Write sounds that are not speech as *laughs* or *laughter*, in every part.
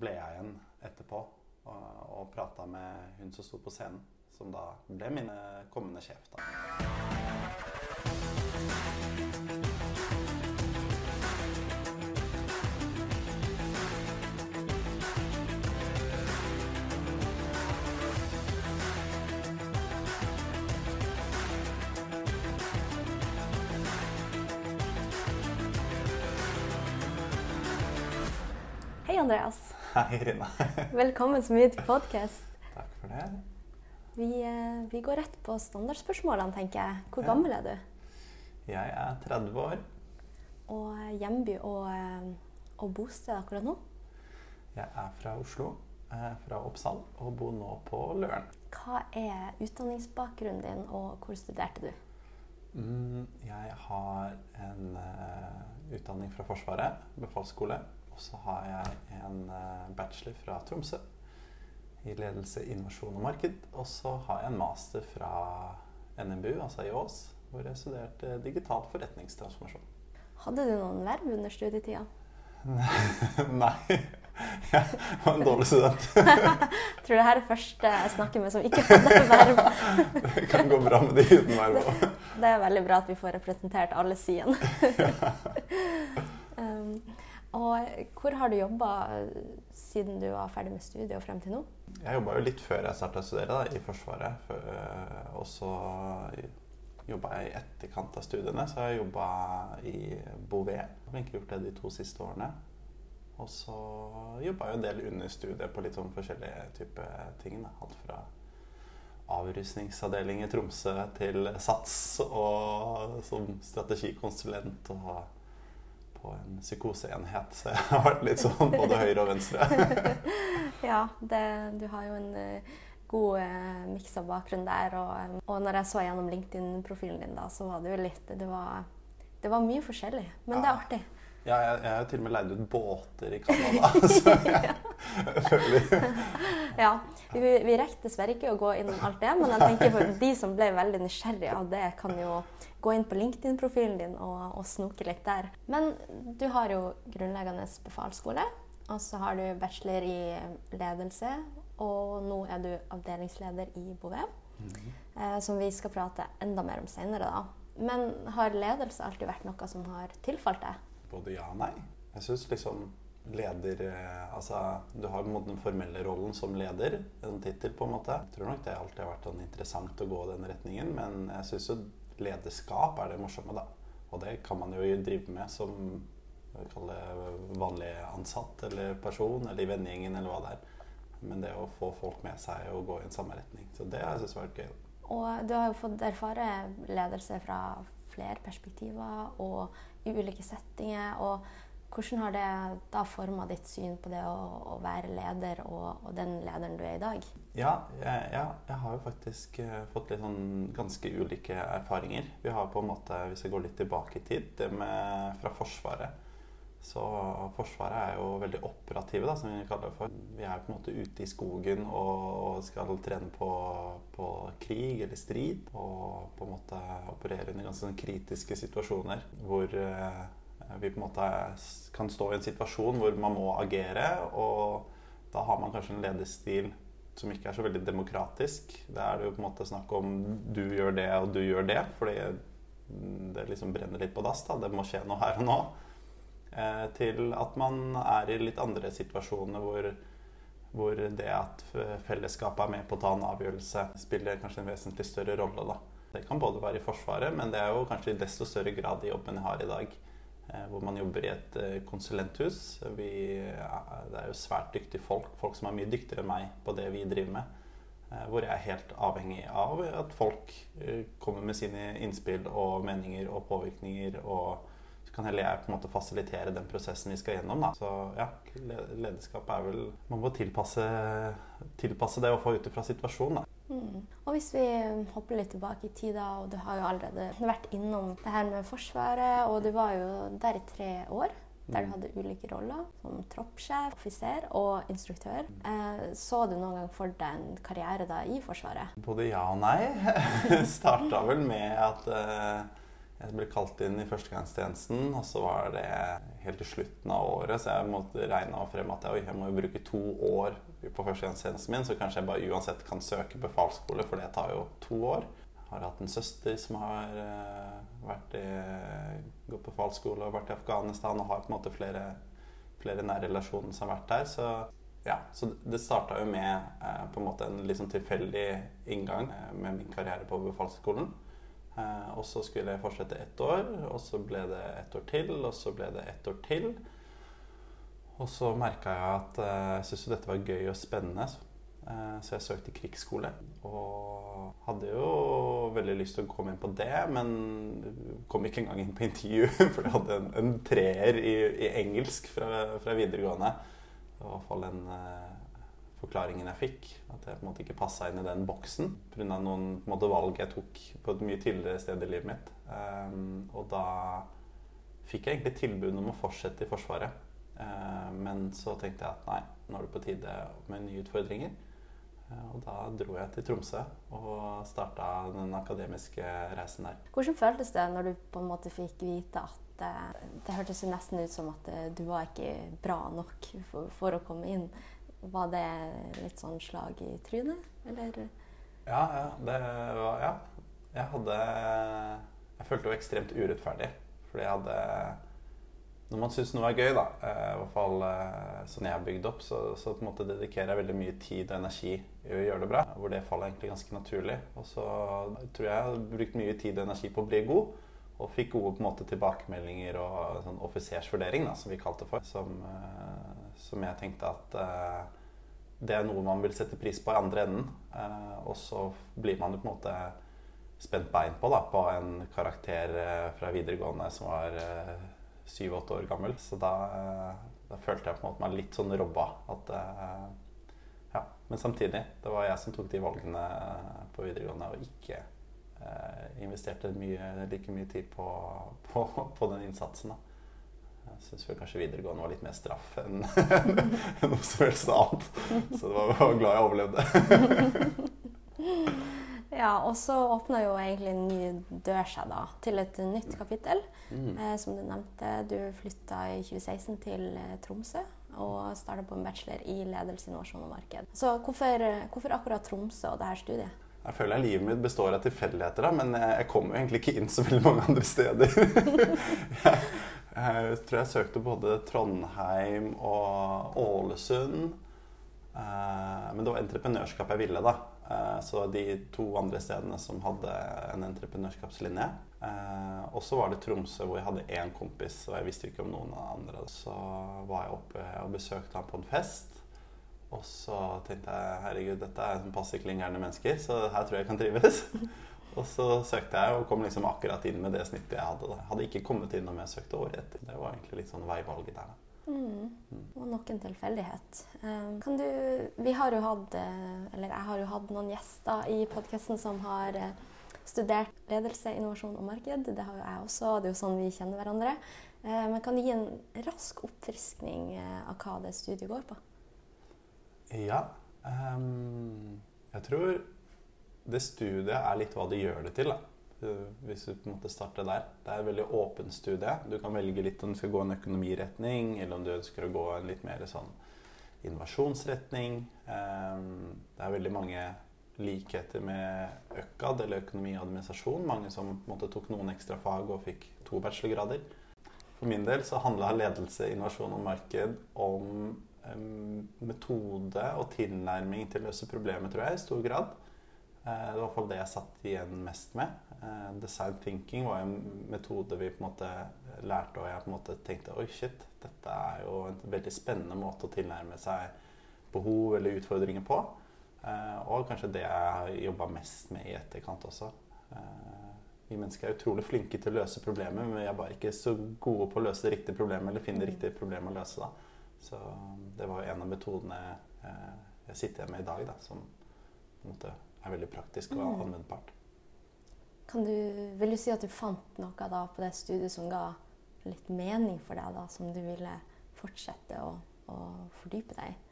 ble jeg igjen etterpå og, og prata med hun som sto på scenen, som da ble min eh, kommende sjef. da. Hei, Andreas. Hei, Rina. *laughs* Velkommen så mye til podkast. Takk for det. Vi, eh, vi går rett på standardspørsmålene, tenker jeg. Hvor Ja. gammel er du? Jeg er 30 år. Og eh, hjemby og, eh, og bosted akkurat nå? Jeg er fra Oslo, fra Oppsal, og bor nå på Løren. Hva er utdanningsbakgrunnen din, og hvor studerte du? Mm, jeg har en utdanning fra Forsvaret, befalsskole. Og så har jeg en eh, bachelor fra Tromsø i ledelse, innovasjon og marked. Og så har jeg en master fra NMBU, altså i Ås, hvor jeg studerte digital forretningstransformasjon. Hadde du noen verv under studietida? *laughs* Nei, *laughs* jeg var en dårlig student. *laughs* Tror det her er første jeg snakker med som ikke hadde verv. Det kan gå bra med de uten verv òg. Det er veldig bra at vi får representert alle sidene. Og hvor har du jobba siden du var ferdig med studiet og frem til nå? Jeg jobba jo litt før jeg starta å studere, da, i Forsvaret. Øh, og så jobba jeg i etterkant av studiene, så har jeg jobba i Bouvet. Jeg har ikke gjort det de to siste årene. Og så jobba jeg en del under studiet på litt sånn forskjellige typer ting. Da. Alt fra avrusningsavdeling i Tromsø til SATS og som strategikonsulent og på en psykoseenhet. Så jeg har vært litt sånn både høyre og venstre. *laughs* Ja, det, du har jo en eh, god eh, av bakgrunn der. Og, eh, og når jeg så gjennom LinkedIn-profilen din, da, så var det jo litt Det var, det var mye forskjellig. Men det er artig. Ja, jeg, jeg har jo til og med leid ut båter i Canada. *laughs* Så jeg, *laughs* føler *laughs* Ja, vi, vi rekker dessverre ikke å gå inn alt det, men jeg tenker for de som ble veldig nysgjerrige av det, kan jo gå inn på LinkedIn-profilen din og, og snoke litt der. Men du har jo grunnleggende befalsskole, og så har du bachelor i ledelse, og nå er du avdelingsleder i Bouvet, eh, som vi skal prate enda mer om senere, da. Men har ledelse alltid vært noe som har tilfalt deg? Både ja og nei. Jeg syns liksom leder eh, Altså, du har på en måte den formelle rollen som leder, en tittel, på en måte. Jeg tror nok det alltid har vært sånn interessant å gå den retningen, men jeg syns jo lederskap er det morsomme, da. Og det kan man jo drive med som vanlig ansatt eller person, eller i vennegjengen, eller hva det er. Men det å få folk med seg og gå i en samme retning. Så det har jeg syntes vært gøy. Og du har jo fått erfare ledelse fra flere perspektiver og i ulike settinger. Og hvordan har det da forma ditt syn på det å, å være leder og, og, den lederen du er i dag? Ja, jeg, ja, jeg har jo faktisk uh, fått litt sånn ganske ulike erfaringer. Vi har på en måte, Hvis jeg går litt tilbake i tid, det med fra Forsvaret. Så Forsvaret er jo veldig operative, da, som vi kaller det for. Vi er på en måte ute i skogen og skal trene på, på krig eller strid. Og på en måte operere under ganske sånn kritiske situasjoner hvor uh, vi på en måte kan stå i en situasjon hvor man må agere. Og da har man kanskje en lederstil som ikke er så veldig demokratisk. Da er det jo på en måte snakk om du gjør det og du gjør det. Fordi det liksom brenner litt på dass. da, Det må skje noe her og nå til at man er i litt andre situasjoner hvor, hvor det at fellesskapet er med på å ta en avgjørelse, spiller kanskje en vesentlig større rolle. Da. Det kan både være i Forsvaret, men det er jo kanskje i desto større grad i jobben jeg har i dag. Hvor man jobber i et konsulenthus. Vi, det er jo svært dyktige folk, folk som er mye dyktigere enn meg på det vi driver med. Hvor jeg er helt avhengig av at folk kommer med sine innspill og meninger og påvirkninger. og kan heller jeg på en måte fasilitere den prosessen vi skal gjennom. Da. Så ja, lederskap er vel Man må tilpasse, tilpasse det og få ut ifra situasjonen. Da. Mm. Og hvis vi hopper litt tilbake i tid, da, og du har jo allerede vært innom det her med Forsvaret, og du var jo der i tre år. Der du hadde ulike roller, som troppssjef, offiser og instruktør. Eh, så du noen gang for deg en karriere da i Forsvaret? Både ja og nei. *laughs* Starta vel med at eh, Jeg ble kalt inn i førstegangstjenesten, og så var det helt til slutten av året, så jeg måtte regne frem at jeg, jeg må bruke to år på førstegangstjenesten min, så kanskje jeg bare uansett kan søke befalsskole, for det tar jo to år. Jeg har hatt en søster som har uh, vært i, gått på befalsskole og vært i Afghanistan, og har på en måte flere, flere nære som har vært der. Så ja, så det starta jo med uh, på en måte en litt sånn tilfeldig inngang uh, med min karriere på befalsskolen. Eh, og så skulle jeg fortsette ett år, og så ble det ett år til, og så ble det ett år til. Og så merka jeg at eh, jeg syntes dette var gøy og spennende, eh, så jeg søkte krigsskole. Og hadde jo veldig lyst til å komme inn på det, men kom ikke engang inn på intervju, *laughs* for jeg hadde en, en treer i, i engelsk fra, fra, videregående. Det var i hvert fall en forklaringen jeg fikk. At jeg på en måte ikke passa inn i den boksen pga. noen på måte, valg jeg tok på et mye tidligere sted i livet mitt. Um, og da fikk jeg egentlig tilbud om å fortsette i Forsvaret. Uh, men så tenkte jeg at nei, nå er det på tide med nye utfordringer. Uh, og da dro jeg til Tromsø og starta den akademiske reisen der. Hvordan føltes det når du på en måte fikk vite at det, eh, det hørtes jo nesten ut som at du var ikke bra nok for, for å komme inn? Var det litt sånn slag i trynet, eller? Ja, ja. Det var Ja. Jeg hadde Jeg følte jo ekstremt urettferdig. Fordi jeg hadde Når man syns noe er gøy, da, eh, i hvert fall eh, sånn jeg er bygd opp, så, så, på en måte dedikerer jeg veldig mye tid og energi i å gjøre det bra. Hvor det faller egentlig ganske naturlig. Og så tror jeg jeg har brukt mye tid og energi på å bli god. Og fikk gode på en måte tilbakemeldinger og sånn offisersvurdering, da, som vi kalte det for. Som, eh, som jeg tenkte at uh, det er noe man vil sette pris på i andre enden. Uh, og så blir man jo på en måte spent bein på da, på en karakter uh, fra videregående som var syv-åtte år gammel. Så da, da, følte jeg på en måte meg litt sånn robba. At, ja. Men samtidig, det var jeg som tok de valgene på videregående, og ikke investerte mye, like mye tid på, *laughs* på, på den innsatsen. da. Syns vel kanskje videregående var litt mer straff *laughs* enn noe som helst annet. Så det var glad jeg overlevde. *laughs* ja, og så åpna jo egentlig en ny dør seg da, til et nytt kapittel. Mm. Eh, som du nevnte, du flytta i 2016 til eh, Tromsø og starta på en bachelor i ledelse, innovasjon og marked. Så hvorfor, hvorfor akkurat Tromsø og dette studiet? Jeg føler at livet mitt består av tilfeldigheter, men jeg kommer jo egentlig ikke inn så veldig mange andre steder. *laughs* jeg, jeg tror jeg søkte både Trondheim og Ålesund. Eh, men det var entreprenørskap jeg ville, da. Eh, så de to andre stedene som hadde en entreprenørskapslinje. Eh, og så var det Tromsø, hvor jeg hadde én kompis, og jeg visste ikke om noen av andre. Så var jeg oppe og besøkte ham på en fest. Og så tenkte jeg herregud, dette er passe klingerende mennesker, så her tror jeg jeg kan trives. *laughs* Og så søkte jeg og kom liksom akkurat inn med det snittet jeg hadde. Jeg hadde ikke kommet inn om jeg søkte året etter. Det var egentlig litt sånn veivalget der. Mm. Mm. Og nok en tilfeldighet. Um, kan du Vi har jo hatt eh, Eller jeg har jo hatt noen gjester i podkasten som har eh, studert ledelse, innovasjon og marked. Det har jo jeg også. og Det er jo sånn vi kjenner hverandre. Men kan du gi en rask oppfriskning av hva det studiet går på? Ja. Um, jeg tror det studiet er litt hva du gjør det til. da. Hvis du på en måte starter der. Det er et veldig åpent studie. Du kan velge litt om du skal gå en økonomiretning, eller om du ønsker å gå en litt mer sånn innovasjonsretning. Ehm, det er veldig mange likheter med ØKAD, eller økonomi og administrasjon. Mange som på en måte tok noen ekstra fag og fikk to bachelorgrader. For min del så handla ledelse, innovasjon og marked om um, metode og tilnærming til å løse problemer, tror jeg, i stor grad. Eh, det var i hvert fall det jeg satt igjen mest med. Eh, design thinking var en metode vi på en måte lærte, og jeg på en måte tenkte oi, shit, dette er jo en veldig spennende måte å tilnærme seg behov eller utfordringer på. Eh, og kanskje det jeg har jobba mest med i etterkant også. Vi mennesker er utrolig flinke til å løse problemer, men vi er bare ikke så gode på å løse det riktige problemet eller finne det riktige problemet å løse. Da. Så det var jo en av metodene jeg sitter igjen med i dag, da, som på en måte er veldig praktisk og mm. anvendbart. Kan du, vil du si at du fant noe da på det studiet som ga litt mening for deg, da, som du ville fortsette å, å fordype deg i?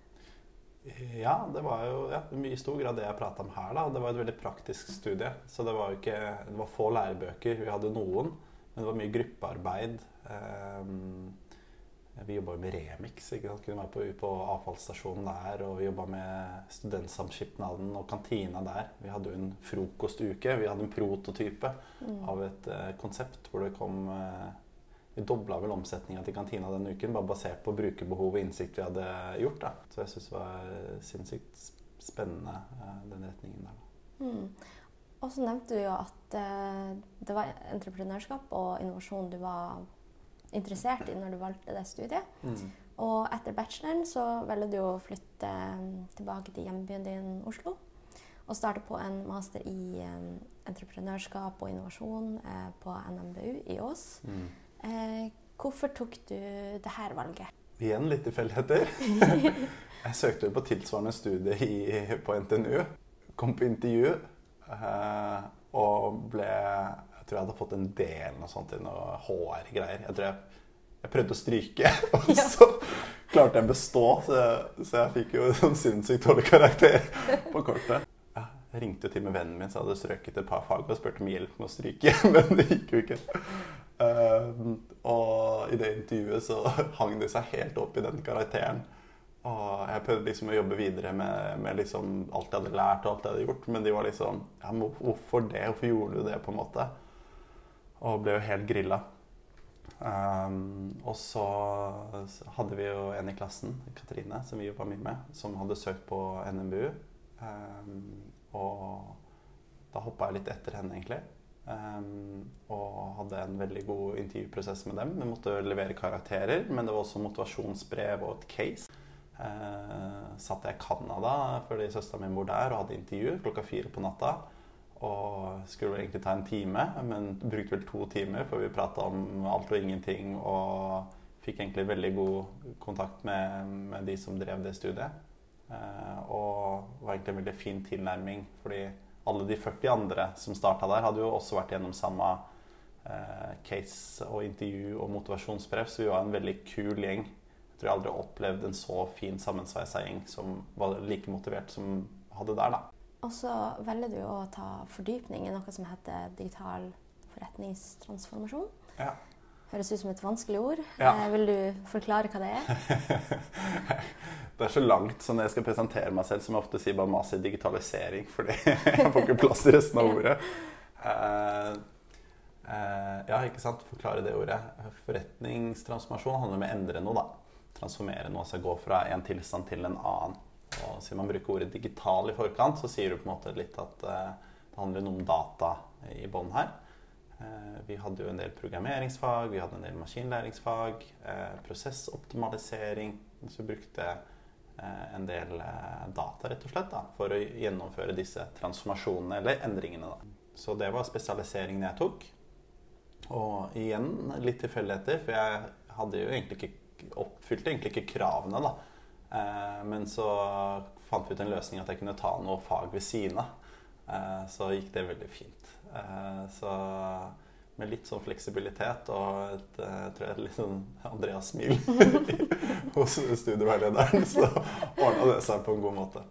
Ja, det var jo ja, i stor grad det jeg prata om her. da. Det var et veldig praktisk studie. Så det var jo ikke, det var få lærebøker. Vi hadde noen. Men det var mye gruppearbeid. Um, vi jobba med Remix. ikke sant? Kunne være på, på avfallsstasjonen der. Og vi jobba med Studentsamskipnaden og kantina der. Vi hadde jo en frokostuke. Vi hadde en prototype mm. av et uh, konsept hvor det kom uh, Vi dobla vel omsetninga til kantina den uken, bare basert på brukerbehov og innsikt vi hadde gjort. da. Så jeg syns det var sinnssykt spennende, uh, den retningen der. Mm. Og så nevnte du jo at det var entreprenørskap og innovasjon du var interessert i når du valgte det studiet. Mm. Og etter bacheloren så velger du å flytte um, tilbake til hjembyen din Oslo. Og starte på en master i um, entreprenørskap og innovasjon eh, på NMBU i Ås. Mm. Eh, hvorfor tok du det her valget? Igjen litt tilfeldigheter. *laughs* jeg søkte jo på tilsvarende studie i, på NTNU. Kom på intervju eh, og ble jeg tror jeg hadde fått en del noe sånt i noe HR-greier. Jeg tror jeg, jeg, prøvde å stryke, *laughs* og ja. så klarte jeg å bestå. Så jeg, så jeg fikk jo *laughs* sånn sinnssykt dårlig karakter på kortet. Ja, jeg ringte til med vennen min som hadde strøket et par fag og spurte om hjelp med å stryke, *laughs* men det gikk jo ikke. Uh, og i det intervjuet så hang de seg helt opp i den karakteren. Og jeg prøvde liksom å jobbe videre med, med liksom alt jeg hadde lært og alt jeg hadde gjort. Men de var liksom ja, Hvorfor det? Hvorfor gjorde du det? på en måte? Og ble jo helt grilla. Um, og så hadde vi jo en i klassen, Katrine, som vi jobba mye med, som hadde søkt på NMBU. Um, og da hoppa jeg litt etter henne, egentlig. Um, og hadde en veldig god intervjuprosess med dem. Vi måtte levere karakterer, men det var også motivasjonsbrev og et case. Uh, satt jeg i Canada fordi søstera mi bor der, og hadde intervju klokka fire på natta. Og skulle egentlig ta en time, men brukte vel to timer, for vi prata om alt og ingenting. Og fikk egentlig veldig god kontakt med, med de som drev det studiet. Eh, og var egentlig en veldig fin tilnærming, fordi alle de 40 andre som starta der, hadde jo også vært gjennom samme eh, case og intervju og motivasjonsbrev, så vi var en veldig kul gjeng. Jeg tror jeg aldri har opplevd en så fin sammensveisa gjeng som var like motivert som hadde der, da. Og så velger du å ta fordypning i noe som heter digital forretningstransformasjon. Ja. Høres ut som et vanskelig ord. Ja. Eh, vil du forklare hva det er? *laughs* det er så langt, så når jeg skal presentere meg selv, som jeg ofte sier bare masse digitalisering, fordi *laughs* jeg får ikke plass til resten av ordet. Uh, uh, ja, ikke sant. Forklare det ordet. Forretningstransformasjon handler om å endre noe, da. Transformere noe, altså gå fra en tilstand til en annen. Og siden man bruker ordet digital i forkant, så sier du på en måte litt at uh, det handler noe om data i bånn her. Uh, vi hadde jo en del programmeringsfag, vi hadde en del maskinlæringsfag, uh, prosessoptimalisering. Så vi brukte en del data rett og slett da, for å gjennomføre disse transformasjonene eller endringene. Da. Så det var spesialiseringen jeg tok. Og igjen litt tilfeldigheter, for jeg hadde jo egentlig ikke oppfylte egentlig ikke kravene da, Eh, men så fant vi ut en løsning at jeg kunne ta noe fag ved siden av. Eh, så gikk det veldig fint. Eh, så med litt sånn fleksibilitet og et, jeg tror jeg, litt sånn Andreas-smil *laughs* hos studieveilederen, så ordna det seg på en god måte.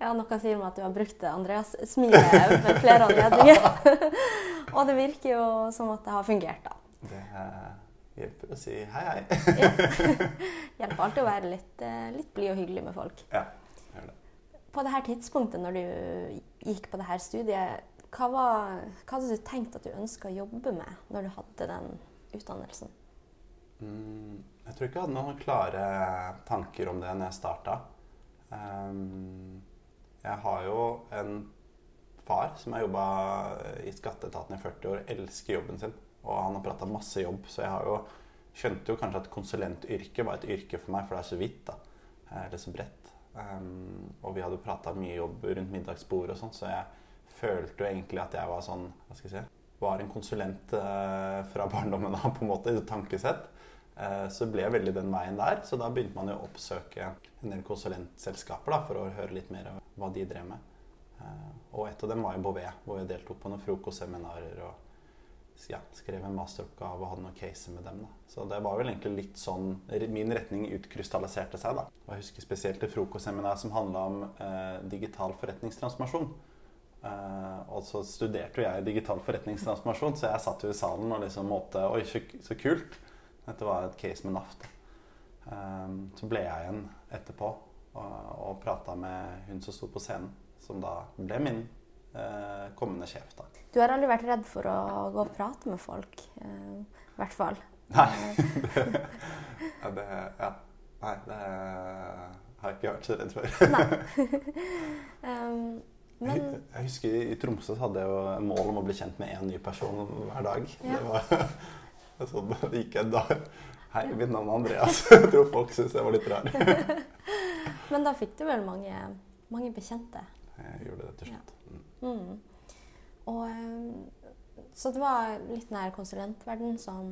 Ja, noe sier meg at du har brukt Andreas-smilet ved flere anledninger. *laughs* *laughs* og det virker jo som at det har fungert, da. Det hjelper å si hei, hei. *laughs* hjelper alltid å være litt, eh, litt blid og hyggelig med folk. Ja, gjør det. På det her tidspunktet når du gikk på det her studiet, hva, var, hva hadde du tenkt at du ønska å jobbe med når du hadde den utdannelsen? Mm, jeg tror ikke jeg hadde noen klare tanker om det når jeg starta. Um, jeg har jo en far som har jobba i skatteetaten i 40 år, elsker jobben sin. Og han har prata masse jobb, så jeg har jo skjønte jo kanskje at konsulentyrket var et yrke for meg, for det er så vidt. da, Eller så bredt. Um, og vi hadde prata mye jobb rundt middagsbordet og sånn, så jeg følte jo egentlig at jeg var sånn Hva skal jeg si Var en konsulent uh, fra barndommen av, på en måte, i tankesett. Uh, så ble jeg veldig den veien der. Så da begynte man jo å oppsøke en del konsulentselskaper da, for å høre litt mer om hva de drev med. Og et av dem var jo Bouvet, hvor jeg deltok på noen frokostseminarer. og ja, skrev en masteroppgave og hadde noen caser med dem. Da. Så det var vel egentlig litt sånn min retning utkrystalliserte seg. da. Og jeg husker spesielt et frokostseminar som handla om eh, digital forretningstransformasjon. Eh, og så studerte jo jeg digital forretningstransformasjon, så jeg satt jo i salen og liksom måtte Oi, så, kult. Dette var et case med NAF. Eh, så ble jeg igjen etterpå og, og prata med hun som sto på scenen, som da ble min kommende sjef. da. Du har aldri vært redd for å gå og prate med folk? eh, I hvert fall. Nei. Det, *laughs* ja, det, ja. Nei, det har jeg ikke vært så redd for. *laughs* Um, men Jeg, jeg husker I Tromsø så hadde jeg jo mål om å bli kjent med én ny person hver dag. Ja. Det var *laughs* sånn det gikk en dag. Hei, mitt navn er Andreas. Jeg tror folk syntes jeg var litt rar. Men da fikk du vel mange, mange bekjente. Jeg gjorde det til slutt. Mm. Og, eh, så det var litt nær konsulentverden som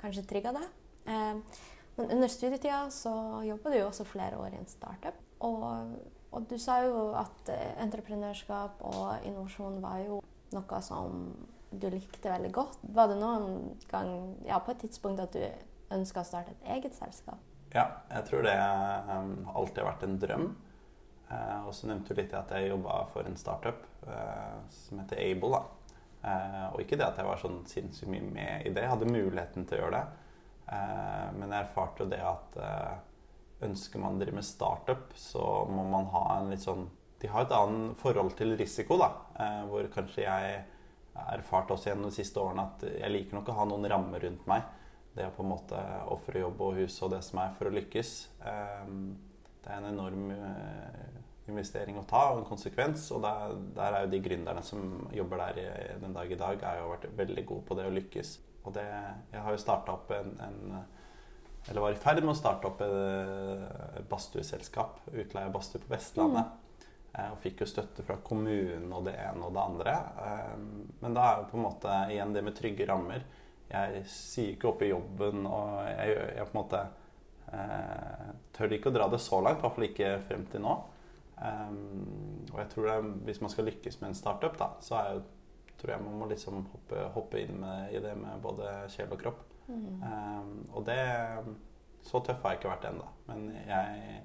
kanskje trigga deg. Eh, men under studietida så jobba du jo også flere år i en startup. Og, og du sa jo at eh, entreprenørskap og innovasjon var jo noe som du likte veldig godt. Var det noen gang, ja, på et tidspunkt at du ønska å starte et eget selskap? Ja, jeg tror det alltid har vært en drøm. Eh, og så nevnte du litt at jeg jobba for en startup eh, som heter Able. Eh, og ikke det at jeg var sånn sinnssykt mye med i det. Jeg hadde muligheten til å gjøre det. Men jeg erfarte jo det at ønsker man å drive med startup, så må man ha en litt sånn De har et annet forhold til risiko, da. Hvor kanskje jeg erfarte også gjennom de siste årene at jeg liker nok å ha noen rammer rundt meg. Det å på en måte ofre jobb og hus og det som er for å lykkes. Eh, det er en enorm eh, investering å ta og en konsekvens. Og der, der er jo de gründerne som jobber der i, den dag i dag, er jo vært veldig gode på det å lykkes. Og det, jeg har jo starta opp en, en Eller var i ferd med å starte opp et badstueselskap. Utleie badstue på Vestlandet. Mm. Og fikk jo støtte fra kommunen og det ene og det andre. Eh, Men da er jo på en måte igjen det med trygge rammer. Jeg sier ikke opp i jobben, og jeg, jeg på en måte eh, tør ikke å dra det så langt, i hvert fall ikke frem til nå. Um, og jeg tror det, hvis man skal lykkes med en startup, da, så jo, tror jeg man må liksom hoppe, hoppe inn med, i det med både sjel og kropp. Mm. Um, og det Så tøff har jeg ikke vært ennå. Men jeg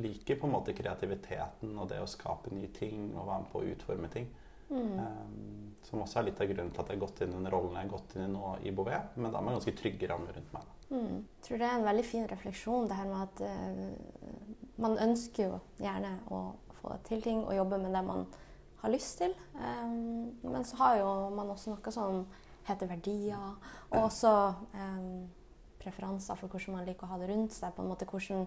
liker på en måte kreativiteten og det å skape nye ting og være med på å utforme ting. Mm. Um, som også er litt av grunnen til at jeg har gått inn i den rollen jeg har gått inn i nå i Bouvet. Men da med ganske trygge rammer rundt meg. Mm. Jeg tror det er en veldig fin refleksjon, det her med at uh, man ønsker jo gjerne å få til ting og jobbe med det man har lyst til. Um, men så har jo man også noe som heter verdier, og også um, preferanser for hvordan man liker å ha det rundt seg. på en måte Hvordan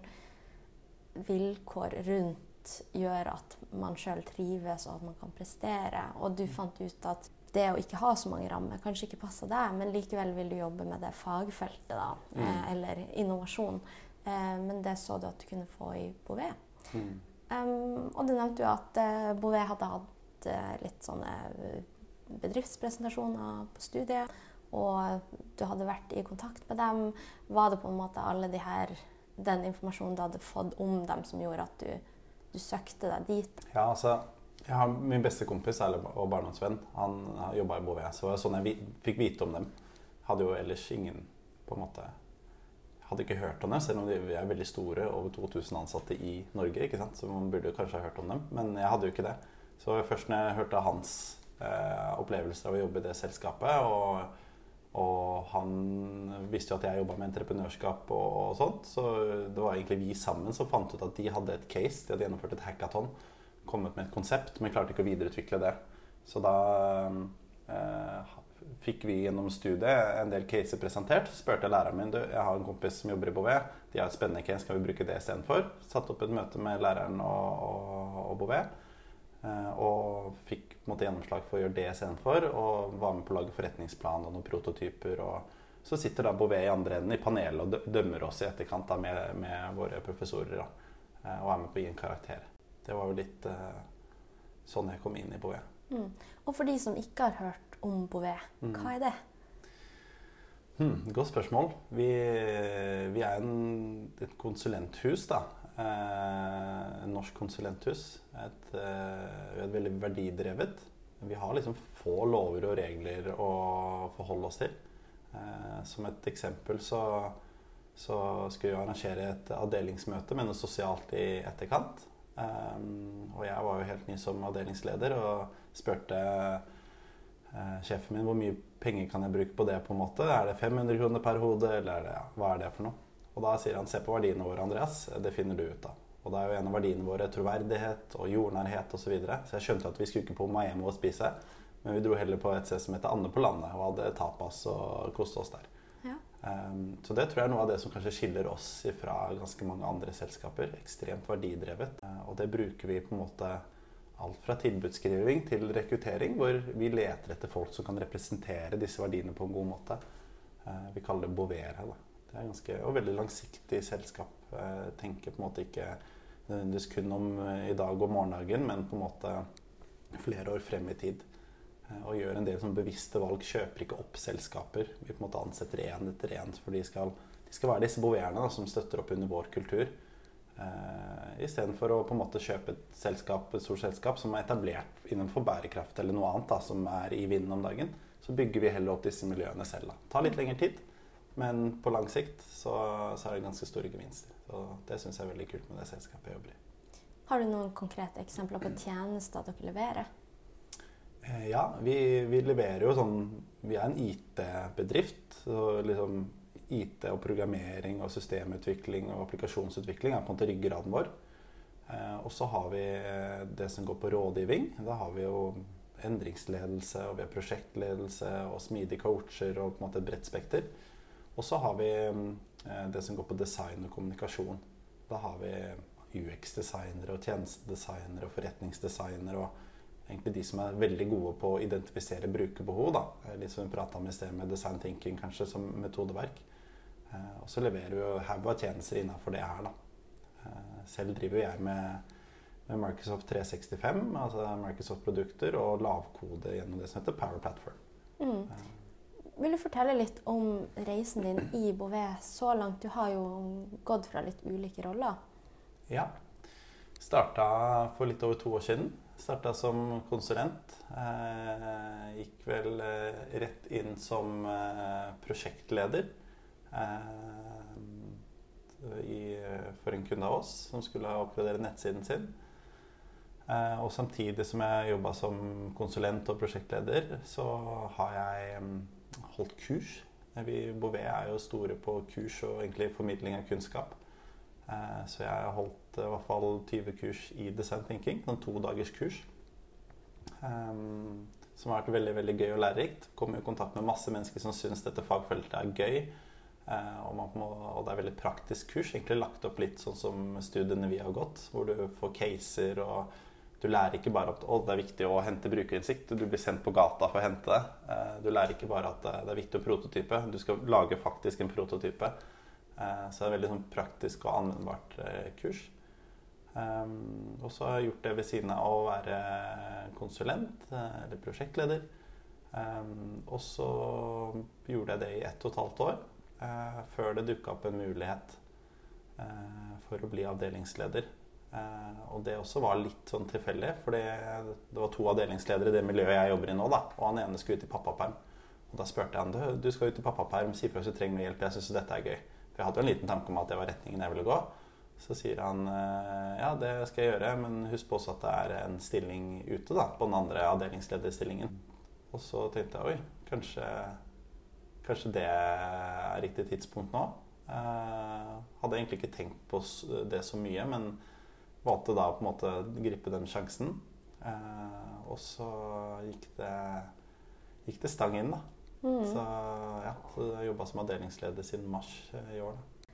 vilkår rundt gjør at man sjøl trives og at man kan prestere. Og du fant ut at det å ikke ha så mange rammer kanskje ikke passer deg, men likevel vil du jobbe med det fagfeltet, da, Mm. eh, eller innovasjon. Eh, men det så du at du kunne få i Bouvet. Mm. Um, og du nevnte jo at eh, Bouvet hadde hatt litt sånne bedriftspresentasjoner på studiet, og du hadde vært i kontakt med dem. Var det på en måte alle de her, den informasjonen du hadde fått om dem, som gjorde at du, du søkte deg dit? Ja, altså har Min beste kompis og barndomsvenn han jobba i Bouvet. Så var sånn jeg fikk vite om dem. Hadde jo ellers ingen på en måte Hadde ikke hørt om dem, selv om de er veldig store. Over 2000 ansatte i Norge. ikke sant? Så man burde kanskje ha hørt om dem. Men jeg hadde jo ikke det. Så først når jeg hørte hans eh, opplevelser av å jobbe i det selskapet, og, og han visste jo at jeg jobba med entreprenørskap og, og sånt, så det var egentlig vi sammen som fant ut at de hadde et case. De hadde gjennomført et hackathon kommet med et konsept, men klarte ikke å videreutvikle det. Så da eh, fikk vi gjennom studiet en del caser presentert. Så spurte jeg læreren min du, jeg har en kompis som jobber i Bouvet. De har et spennende case, kan vi bruke det istedenfor? Satte opp et møte med læreren og, og, og Bouvet. Eh, og fikk på en måte, gjennomslag for å gjøre det istedenfor. Og var med på å lage forretningsplan og noen prototyper. og så sitter da Bouvet i andre enden i panelet og dømmer oss i etterkant da, med, med våre professorer. Da, eh, og er med på å gi en karakter. Det var jo litt uh, sånn jeg kom inn i Bouvet. Mm. Og for de som ikke har hørt om Bouvet, Mm. hva er det? Hmm, godt spørsmål. Vi, vi er en, et konsulenthus, da. Eh, norsk konsulenthus. Et, eh, er veldig verdidrevet. Vi har liksom få lover og regler å forholde oss til. Eh, som et eksempel så, så skulle vi arrangere et avdelingsmøte med noe sosialt i etterkant. Um, og jeg var jo helt ny som avdelingsleder og spurte uh, sjefen min hvor mye penger kan jeg bruke på det. på en måte. Er det 500 kroner per hode, eller er det, ja, hva er det for noe? Og da sier han se på verdiene våre, Andreas. Det finner du ut av. Og det er jo en av verdiene våre troverdighet og jordnærhet osv. Så, videre. så jeg skjønte at vi skulle ikke på Miami og spise, men vi dro heller på et sted som heter Ande på landet og hadde tapas og koste oss der. Ja. Um, så det tror jeg er noe av det som kanskje skiller oss fra ganske mange andre selskaper. Ekstremt verdidrevet. Uh, og det bruker vi på en måte alt fra tilbudsskriving til rekruttering, hvor vi leter etter folk som kan representere disse verdiene på en god måte. Uh, vi kaller det Bovere. Da. Det er ganske, og veldig langsiktig selskap. Uh, tenker på en måte ikke nødvendigvis kun om i dag og morgendagen, men på en måte flere år frem i tid. Og gjør en del sånn bevisste valg. Kjøper ikke opp selskaper. Vi på en måte ansetter én etter én, for de skal, de skal være disse boverene som støtter opp under vår kultur. Uh, Istedenfor å på en måte kjøpe et selskap, et stort selskap som er etablert innenfor bærekraft eller noe annet da, som er i vinden om dagen, så bygger vi heller opp disse miljøene selv. Da. Tar litt lengre tid, men på lang sikt så, så er det ganske store gevinster. Så Det syns jeg er veldig kult med det selskapet jeg jobber i. Har du noen konkrete eksempler på tjenester dere leverer? Eh, ja, vi, vi, leverer jo sånn Vi er en IT-bedrift. så liksom IT og programmering og systemutvikling og applikasjonsutvikling er på en måte ryggraden vår. Eh, og så har vi eh, det som går på rådgivning. Da har vi jo endringsledelse, og vi har prosjektledelse og smidige coacher og på en måte et bredt spekter. Og så har vi det som går på design og kommunikasjon. Da har vi UX-designere og tjenestedesignere og forretningsdesignere og egentlig de som er veldig gode på å identifisere brukerbehov. Da. Litt som vi prata om i sted med design thinking kanskje som metodeverk. Eh, og så leverer vi jo haug av tjenester innafor det her, da. Eh, selv driver jeg med, med Microsoft 365, altså Microsoft-produkter, og lavkode gjennom det som heter Power Platform. Mm. Vil du fortelle litt om reisen din i Bouvet så langt? Du har jo gått fra litt ulike roller. Ja. Starta for litt over to år siden. Starta som konsulent. Eh, gikk vel eh, rett inn som eh, prosjektleder eh, i, for en kunde av oss som skulle oppgradere nettsiden sin. Eh, og samtidig som jeg jobba som konsulent og prosjektleder, så har jeg mm, holdt kurs. Vi Bouvet er jo store på kurs og egentlig formidling av kunnskap. Eh, så jeg har holdt i hvert fall 20 kurs i design thinking. en to dagers kurs. Um, som har vært veldig veldig gøy og lærerikt. Kommer i kontakt med masse mennesker som syns dette fagfeltet er gøy. Uh, og, må, og, det er veldig praktisk kurs. Egentlig lagt opp litt sånn som studiene vi har gått, hvor du får caser og du lærer ikke bare at det er viktig å hente brukerinnsikt. Du blir sendt på gata for å hente det. Uh, du lærer ikke bare at det er viktig å prototype. Du skal lage faktisk en prototype. Eh, så det er veldig sånn praktisk og anvendbart eh, kurs. Um, og så har jeg gjort det ved siden av å være konsulent eh, eller prosjektleder. Um, og så gjorde jeg det i ett og et halvt år før det dukka opp en mulighet for å bli avdelingsleder. Uh, og det også var litt sånn tilfeldig, for det var to avdelingsledere i det miljøet jeg jobber i nå. da, Og han ene skulle ut i pappaperm. Og da spurte jeg han du, skal ut i pappaperm, si ifra hvis du trenger hjelp. Jeg syns dette er gøy. For jeg hadde jo en liten tanke om at det var retningen jeg ville gå. Så sier han eh, ja, det skal jeg gjøre, men husk på også at det er en stilling ute da, på den andre avdelingslederstillingen. Og så tenkte jeg oi, kanskje, kanskje det er riktig tidspunkt nå. Eh, hadde egentlig ikke tenkt på det så mye, men valgte da på en måte å gripe den sjansen. Eh, og så gikk det, gikk det stang inn, da. Mm. Så ja, så jeg har jobba som avdelingsleder siden mars eh, i år. Da.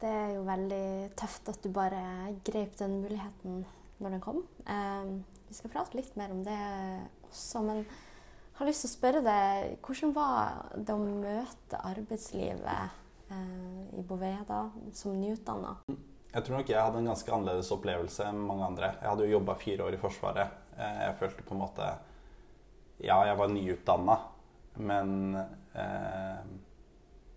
Det er jo veldig tøft at du bare grep den muligheten når den kom. Eh, vi skal prate litt mer om det også, men jeg har lyst til å spørre deg hvordan var det å møte arbeidslivet eh, i Bouvet da, som nyutdanna? Jeg tror nok jeg hadde en ganske annerledes opplevelse enn mange andre. Jeg hadde jo jobba fire år i Forsvaret. Eh, jeg følte på en måte Ja, jeg var nyutdanna, men eh,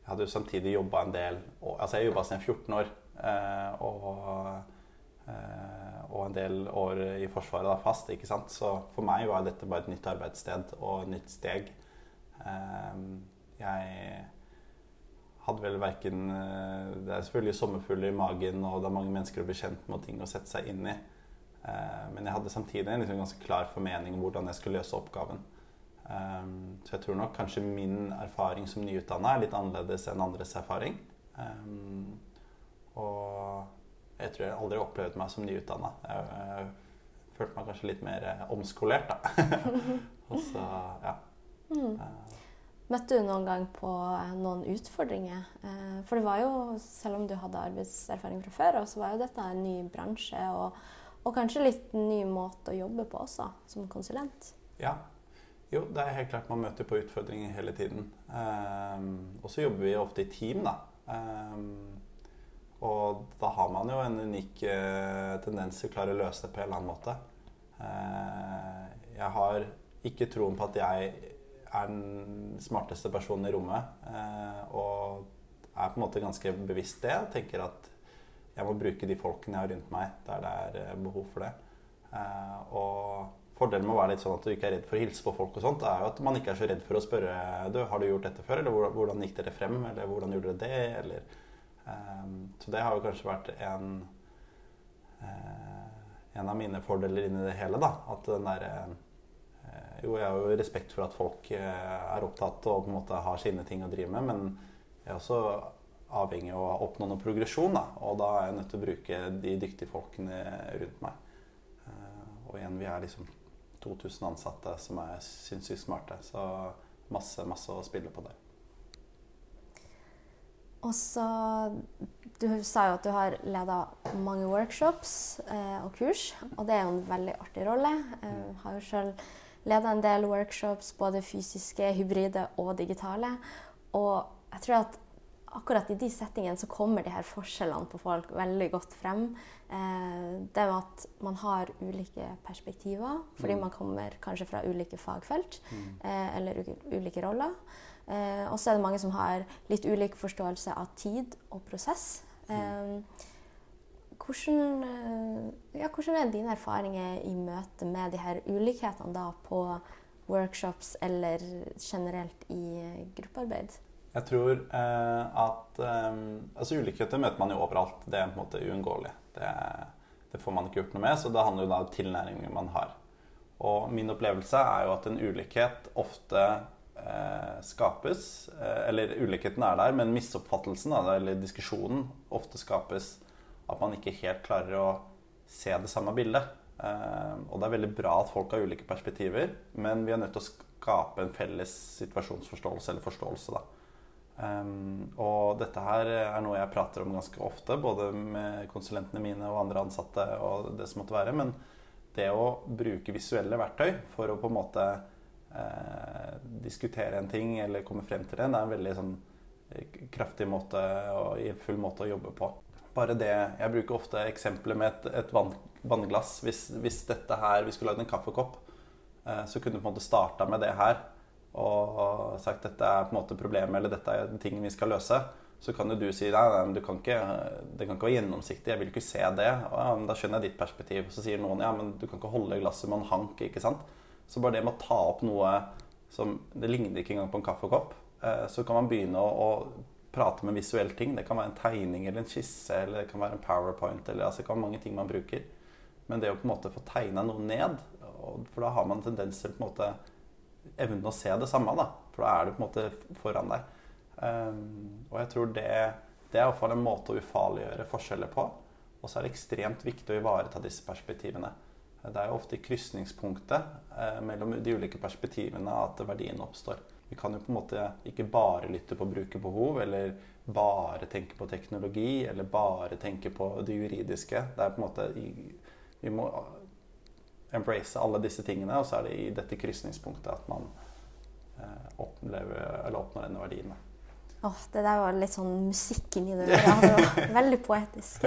jeg hadde jo samtidig jobba en del Altså, jeg jobba siden 14 år. Eh, og, eh, og, en del år i Forsvaret da, fast. ikke sant? Så for meg var dette bare et nytt arbeidssted og et nytt steg. Eh, jeg hadde vel verken eh, Det er selvfølgelig sommerfugler i magen, og det er mange mennesker å bli kjent med og ting å sette seg inn i. Eh, men jeg hadde samtidig en liksom ganske klar formening om hvordan jeg skulle løse oppgaven. Um, så jeg tror nok kanskje min erfaring som nyutdanna er litt annerledes enn andres erfaring. Og jeg tror jeg aldri har opplevd meg som nyutdanna. Jeg, følte meg kanskje litt mer eh, omskolert, da. *laughs* og så, ja. Møtte du noen gang på noen utfordringer? For det var jo, selv om du hadde arbeidserfaring fra før, så var jo dette en ny bransje. og og kanskje litt ny måte å jobbe på også, som konsulent. Ja. Jo, det er helt klart man møter på utfordringer hele tiden. Um, og så jobber vi ofte i team, da. Um, og da har man jo en unik uh, tendens til å klare å løse det på en eller annen måte. Jeg har ikke troen på at jeg er den smarteste personen i rommet. Uh, og er på en måte ganske bevisst det. og tenker at jeg må bruke de folkene jeg har rundt meg der det er eh, behov for det. Eh, og fordelen med å være litt sånn at du ikke er redd for å hilse på folk, og sånt, er jo at man ikke er så redd for å spørre du, har du gjort dette før, eller hvordan gikk dere frem, eller hvordan gjorde dere det, eller um, Så det har jo kanskje vært en uh, en av mine fordeler inni det hele, da. At den derre uh, Jo, jeg har jo respekt for at folk uh, er opptatt og på en måte har sine ting å drive med, men jeg er også avhengig av å oppnå noe progresjon. Da. Og da er jeg nødt til å bruke de dyktige folkene rundt meg. Eh, og igjen, vi er liksom 2000 ansatte som er sinnssykt smarte. Så masse, masse å spille på der. Og så Du sa jo at du har leda mange workshops eh, og kurs, og det er jo en veldig artig rolle. Jeg eh, har jo sjøl leda en del workshops, både fysiske, hybride og digitale. Og jeg tror at akkurat i de settingene så kommer de her forskjellene på folk veldig godt frem. Eh, det med at man har ulike perspektiver fordi mm. man kommer kanskje fra ulike fagfelt mm. eh, eller ulike roller. Eh, og så er det mange som har litt ulik forståelse av tid og prosess. Eh, hvordan, eh, ja, hvordan, er dine erfaringer i møte med de her ulikhetene da på workshops eller generelt i gruppearbeid? Jeg tror eh, at eh, altså Ulikheter møter man jo overalt. Det er på en måte uunngåelig. Det, det, får man ikke gjort noe med, så det handler jo da om tilnærmingen man har. Og min opplevelse er jo at en ulikhet ofte eh, skapes eh, Eller ulikheten er der, men misoppfattelsen eller diskusjonen ofte skapes at man ikke helt klarer å se det samme bildet. Eh, og det er veldig bra at folk har ulike perspektiver, men vi er nødt til å skape en felles situasjonsforståelse eller forståelse. da. Um, og dette her er noe jeg prater om ganske ofte, både med konsulentene mine og andre ansatte. og det som måtte være, Men det å bruke visuelle verktøy for å på en måte eh, diskutere en ting eller komme frem til det, det er en veldig sånn, eh, kraftig måte og full måte å jobbe på. Bare det, Jeg bruker ofte eksempler med et, et vann, vannglass. Hvis, hvis, dette her, vi skulle lagd en kaffekopp, eh, så kunne du på en måte starta med det her og sagt dette er på en måte problemet eller dette er ting vi skal løse, så kan jo du si nei, nei men kan ikke, det kan ikke være gjennomsiktig, jeg vil ikke se det. Og ja, men Da skjønner jeg ditt perspektiv. Så sier noen ja, men du kan ikke holde glasset med en hank. ikke sant? Så bare det med å ta opp noe som Det ligner ikke engang på en kaffekopp. Eh, så kan man begynne å, å prate med visuelle ting. Det kan være en tegning eller en skisse eller det kan være en powerpoint. eller altså Det kan være mange ting man bruker. Men det å på en måte få tegna noe ned, for da har man tendens til på en måte evne å se det samme, da. For da er du på en måte foran deg. Um, og jeg tror det, det er iallfall en måte å ufarliggjøre forskjeller på. Og så er det ekstremt viktig å ivareta disse perspektivene. Det er jo ofte i krysningspunktet eh, mellom de ulike perspektivene at verdien oppstår. Vi kan jo på en måte ikke bare lytte på brukerbehov, eller bare tenke på teknologi, eller bare tenke på det juridiske. Det er på en måte Vi må embrace alle disse tingene, og så er det i dette krysningspunktet at man eh, opplever, eller oppnår denne verdien. Oh, det der var litt sånn musikken i det. *laughs* Ja, det var veldig poetisk.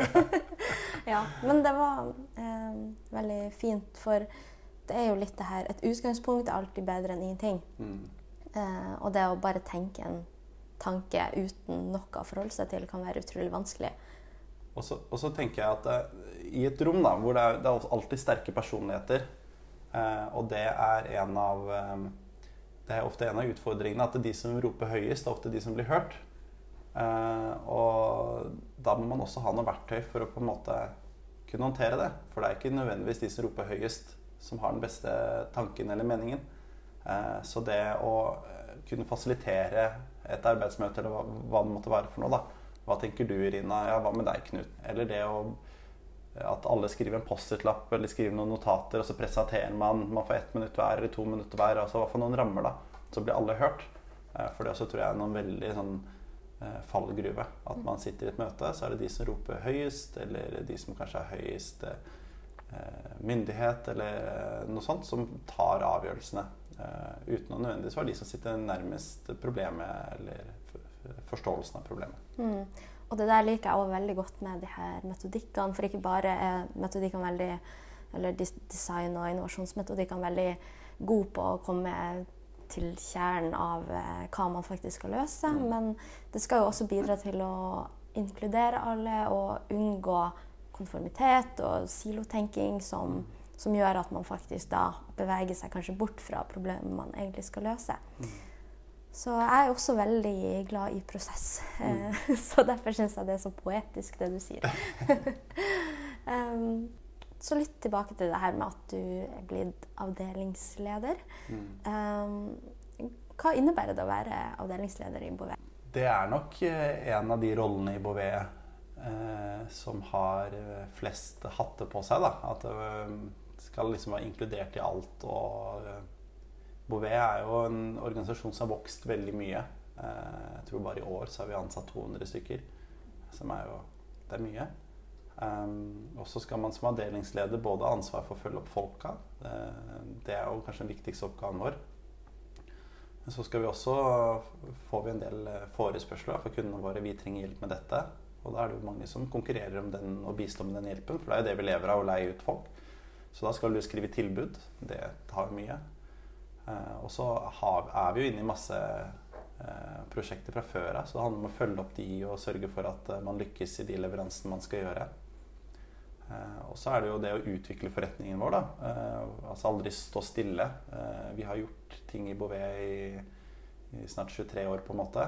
*laughs* ja, men det var eh, veldig fint, for det er jo litt det her Et utgangspunkt er alltid bedre enn ingenting. Mm. Eh, og det å bare tenke en tanke uten noe å forholde seg til kan være utrolig vanskelig. Og så, og så tenker jeg at uh, i et rom da, hvor det er, det er alltid sterke personligheter, uh, og det er en av um, det er ofte en av utfordringene at de som roper høyest, er ofte de som blir hørt. Uh, og da må man også ha noe verktøy for å på en måte kunne håndtere det. For det er ikke nødvendigvis de som roper høyest, som har den beste tanken eller meningen. Eh, så det å eh, kunne fasilitere et arbeidsmøte, eller hva, det måtte være for noe, da. Hva tenker du, Irina? Ja, hva med deg, Knut? Eller det å at alle skriver en Post-It-lapp eller skriver noen notater, og så presenterer man. Man får ett minutt hver eller to minutter hver. altså hva fall noen rammer, da. Så blir alle hørt. Eh, for det også tror jeg er noen veldig sånn fallgruve. At man sitter i et møte, så er det de som roper høyest, eller de som kanskje har høyest myndighet, eller noe sånt, som tar avgjørelsene. Uh, uten å nødvendigvis være de som sitter nærmest problemet eller forståelsen av problemet. Mm. Og det der liker jeg også veldig godt med de her metodikkene. For ikke bare er metodikkene veldig eller design- og innovasjonsmetodikkene veldig gode på å komme til kjernen av uh, hva man faktisk skal løse, mm. men det skal jo også bidra til å inkludere alle og unngå konformitet og silotenking som som gjør at man faktisk da beveger seg kanskje bort fra problemet man egentlig skal løse. Mm. Så jeg er også veldig glad i prosess. Mm. *laughs* så derfor syns jeg det er så poetisk, det du sier. *laughs* um, så litt tilbake til det her med at du er blitt avdelingsleder. Mm. Um, hva innebærer det å være avdelingsleder i Bouvet? Det er nok eh, en av de rollene i Bouvet eh, som har eh, flest hatter på seg. Da. At eh, skal liksom være inkludert i alt. Og eh, Bouvet er jo en organisasjon som har vokst veldig mye. Eh, jeg tror bare i år så har vi ansatt 200 stykker. Som er jo Det er mye. Um, og så skal man som avdelingsleder både ha ansvar for å følge opp folka. Det, det er jo kanskje den viktigste oppgaven vår. Men så skal vi også får vi en del forespørsler fra kundene våre. Vi trenger hjelp med dette. Og da er det jo mange som konkurrerer om den og bistår med den hjelpen. For det er jo det vi lever av, å leie ut folk. Så da skal du skrive tilbud. Det tar mye. Eh, og så er vi jo inne i masse eh, prosjekter fra før av, så det handler om å følge opp de og sørge for at eh, man lykkes i de leveransene man skal gjøre. Og så er det jo det å utvikle forretningen vår, da. Altså aldri stå stille. Vi har gjort ting i Bouvet i, i snart 23 år, på en måte.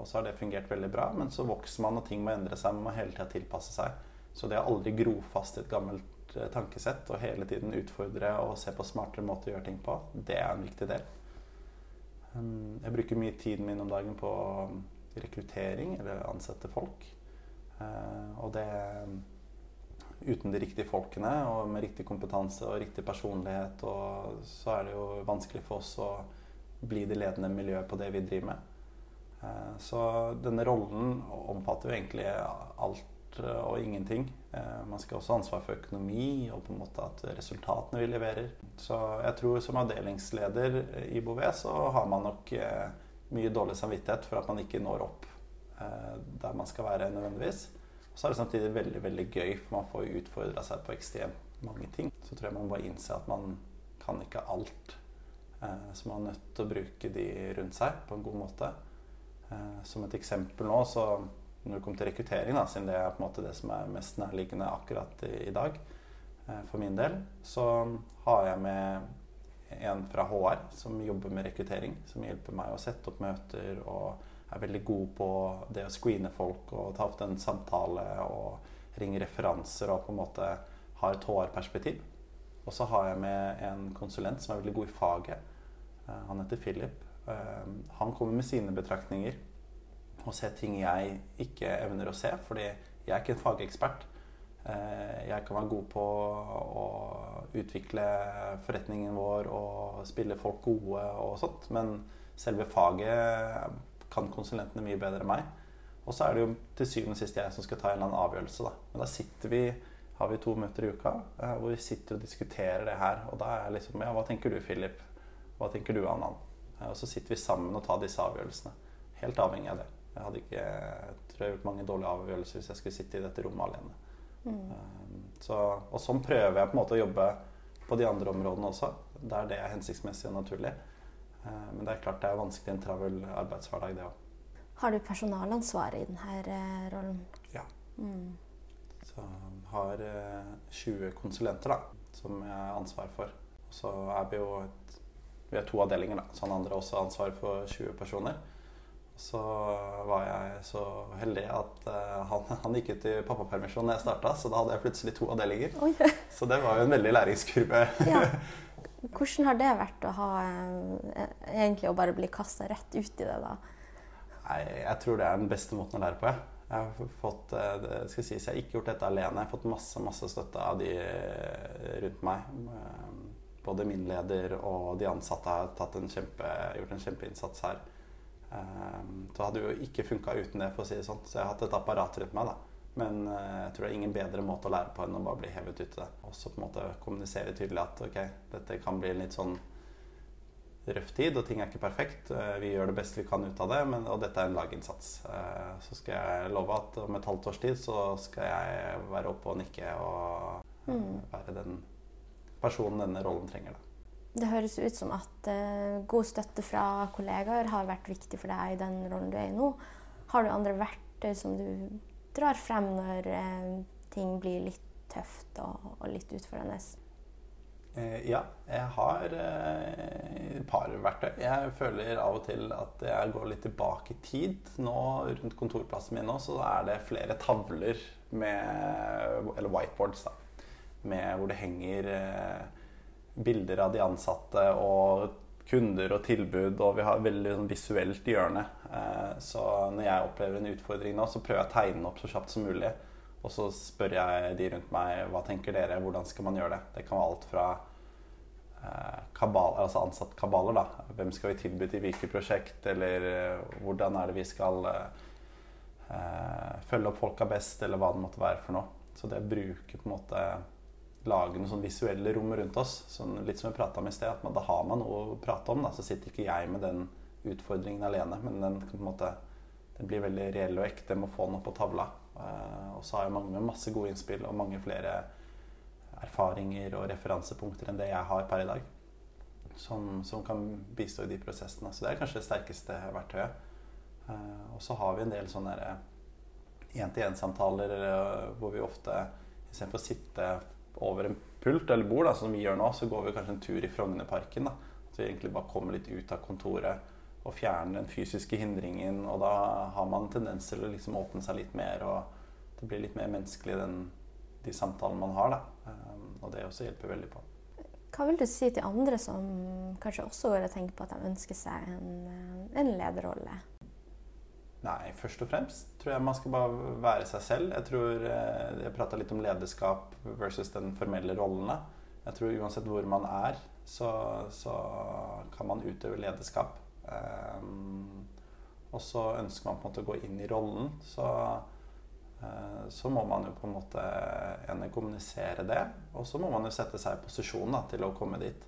Og så har det fungert veldig bra, men så vokser man, og ting må endre seg. Man må hele tida tilpasse seg. Så det å aldri gro fast i et gammelt tankesett og hele tiden utfordre og se på smartere måter å gjøre ting på, det er en viktig del. Um, jeg bruker mye tiden min om dagen på rekruttering eller ansette folk. Eh, og det Uten de riktige folkene og med riktig kompetanse og riktig personlighet, og så er det jo vanskelig for oss å bli det ledende miljøet på det vi driver med. Eh, så denne rollen omfatter jo egentlig alt Eh, og ingenting. Eh, man skal også ha ansvar for økonomi og på en måte at resultatene vi leverer. Så jeg tror som avdelingsleder i Bouvet så har man nok eh, mye dårlig samvittighet for at man ikke når opp der man skal være nødvendigvis. Og så er det samtidig veldig veldig gøy, for man får utfordra seg på ekstremt mange ting. Så tror jeg man bare innser at man kan ikke alt. Så man er nødt til å bruke de rundt seg på en god måte. Som et eksempel nå så når det kommer til rekruttering, da, siden det er på en måte det som er mest nærliggende akkurat i, i dag eh, for min del, så har jeg med en fra HR som jobber med rekruttering. Som hjelper meg å sette opp møter og er veldig god på det å screene folk og ta opp en samtale og ringe referanser og på en måte ha et HR-perspektiv. Og så har jeg med en konsulent som er veldig god i faget. Eh, han heter Philip. Eh, han kommer med sine betraktninger og se ting jeg ikke evner å se. Fordi jeg er ikke en fagekspert. Eh, jeg kan være god på å utvikle forretningen vår og spille folk gode og sånt, men selve faget kan konsulentene mye bedre enn meg. Og så er det jo til syvende og sist jeg som skal ta en eller annen avgjørelse. Da. Men da sitter vi, har vi to møter i uka eh, hvor vi sitter og diskuterer det her. Og da er jeg liksom Ja, hva tenker du, Philip? Hva tenker du, Annan? Eh, og så sitter vi sammen og tar disse avgjørelsene. Helt avhengig av det. Jeg hadde ikke jeg tror jeg gjort mange dårlige avgjørelser hvis jeg skulle sitte i dette rommet alene. Mm. Um, så, og sånn prøver jeg på en måte å jobbe på de andre områdene også, der det er hensiktsmessig og naturlig. Uh, men det er klart det er vanskelig i en travel arbeidshverdag, det òg. Har du personalansvar i denne eh, rollen? Ja. Mm. Så jeg har 20 eh, konsulenter da, som jeg har ansvar for. Og så er vi jo et, vi er to avdelinger, da, så han andre har også ansvar for 20 personer. Så var jeg så heldig at uh, han, han, gikk ut i pappapermisjon da jeg starta, så da hadde jeg plutselig to avdelinger. Oi. *laughs* Så det var jo en veldig læringskurve. ja. *laughs* Hvordan har det vært å ha uh, egentlig å bare bli kasta rett ut i det, da? Nei, jeg tror det er den beste måten å lære på. Jeg, jeg har fått, uh, det skal sies, jeg har ikke gjort dette alene. Jeg har fått masse, masse støtte av de rundt meg. Både min leder og de ansatte har en kjempe, gjort en kjempeinnsats her. Ehm, så hadde jo ikke funka uten det, for å si det sånn. Så jeg har hatt et apparat rundt meg. da. Men eh, jeg tror det er ingen bedre måte å lære på enn å bare bli hevet ut i det. Og så på en måte kommunisere tydelig at ok, dette kan bli en litt sånn røff tid, og ting er ikke perfekt. Eh, vi gjør det beste vi kan ut av det, men, og dette er en laginnsats. Eh, så skal jeg love at om et halvt års tid så skal jeg være oppe og nikke og mm. være den personen denne rollen trenger. da. Det høres ut som at uh, god støtte fra kollegaer har vært viktig for deg i den rollen du er i nå. Har du andre verktøy som du drar frem når uh, ting blir litt tøft og, og litt utfordrende? Uh, ja, jeg har et par verktøy. Jeg føler av og til at jeg går litt tilbake i tid. Nå Rundt kontorplassen min nå, så er det flere tavler med Eller whiteboards, da. Med, hvor det henger bilder av de ansatte og kunder og tilbud, og vi har veldig sånn, visuelt hjørne. Eh, så når jeg opplever en utfordring nå, så prøver jeg å tegne opp så kjapt som mulig. Og så spør jeg de rundt meg hva tenker dere, hvordan skal man gjøre det. Det kan være alt fra eh, kabal, altså ansattkabaler, da. Hvem skal vi tilby til hvilket prosjekt, eller eh, hvordan er det vi skal følge opp folka best, eller hva det måtte være for noe. Så det å bruke på en måte lage noen sånn visuelle rom rundt oss. Sånn, litt som vi prata om i sted, at man, da har man noe å prate om. Da. Så sitter ikke jeg med den utfordringen alene, men den, måte, den blir veldig reell og ekte med å få opp på tavla. Uh, og så har jeg mange masse gode innspill og mange flere erfaringer og referansepunkter enn det jeg har per i dag. Som, som kan bistå i de prosessene. Så det er kanskje det sterkeste verktøyet. Uh, og så har vi en del sånne én-til-én-samtaler uh, hvor vi ofte istedenfor å sitte over en pult eller bord, da, som vi gjør nå, så går vi kanskje en tur i Frognerparken. Da. At vi egentlig bare kommer litt ut av kontoret og fjerner den fysiske hindringen. Og da har man tendens til å liksom åpne seg litt mer, og det blir litt mer menneskelig den, de samtalene man har. Da. Um, og det også hjelper veldig på. Hva vil du si til andre som kanskje også går og tenker på at de ønsker seg en, en lederrolle? Nei, først og fremst tror jeg man skal bare være seg selv. Jeg tror eh, Jeg prata litt om lederskap versus den formelle rollene. Jeg tror uansett hvor man er, så, så kan man utøve lederskap. Um, og så ønsker man på en måte å gå inn i rollen, så, uh, så må man jo på en måte ene kommunisere det. Og så må man jo sette seg i posisjon da, til å komme dit.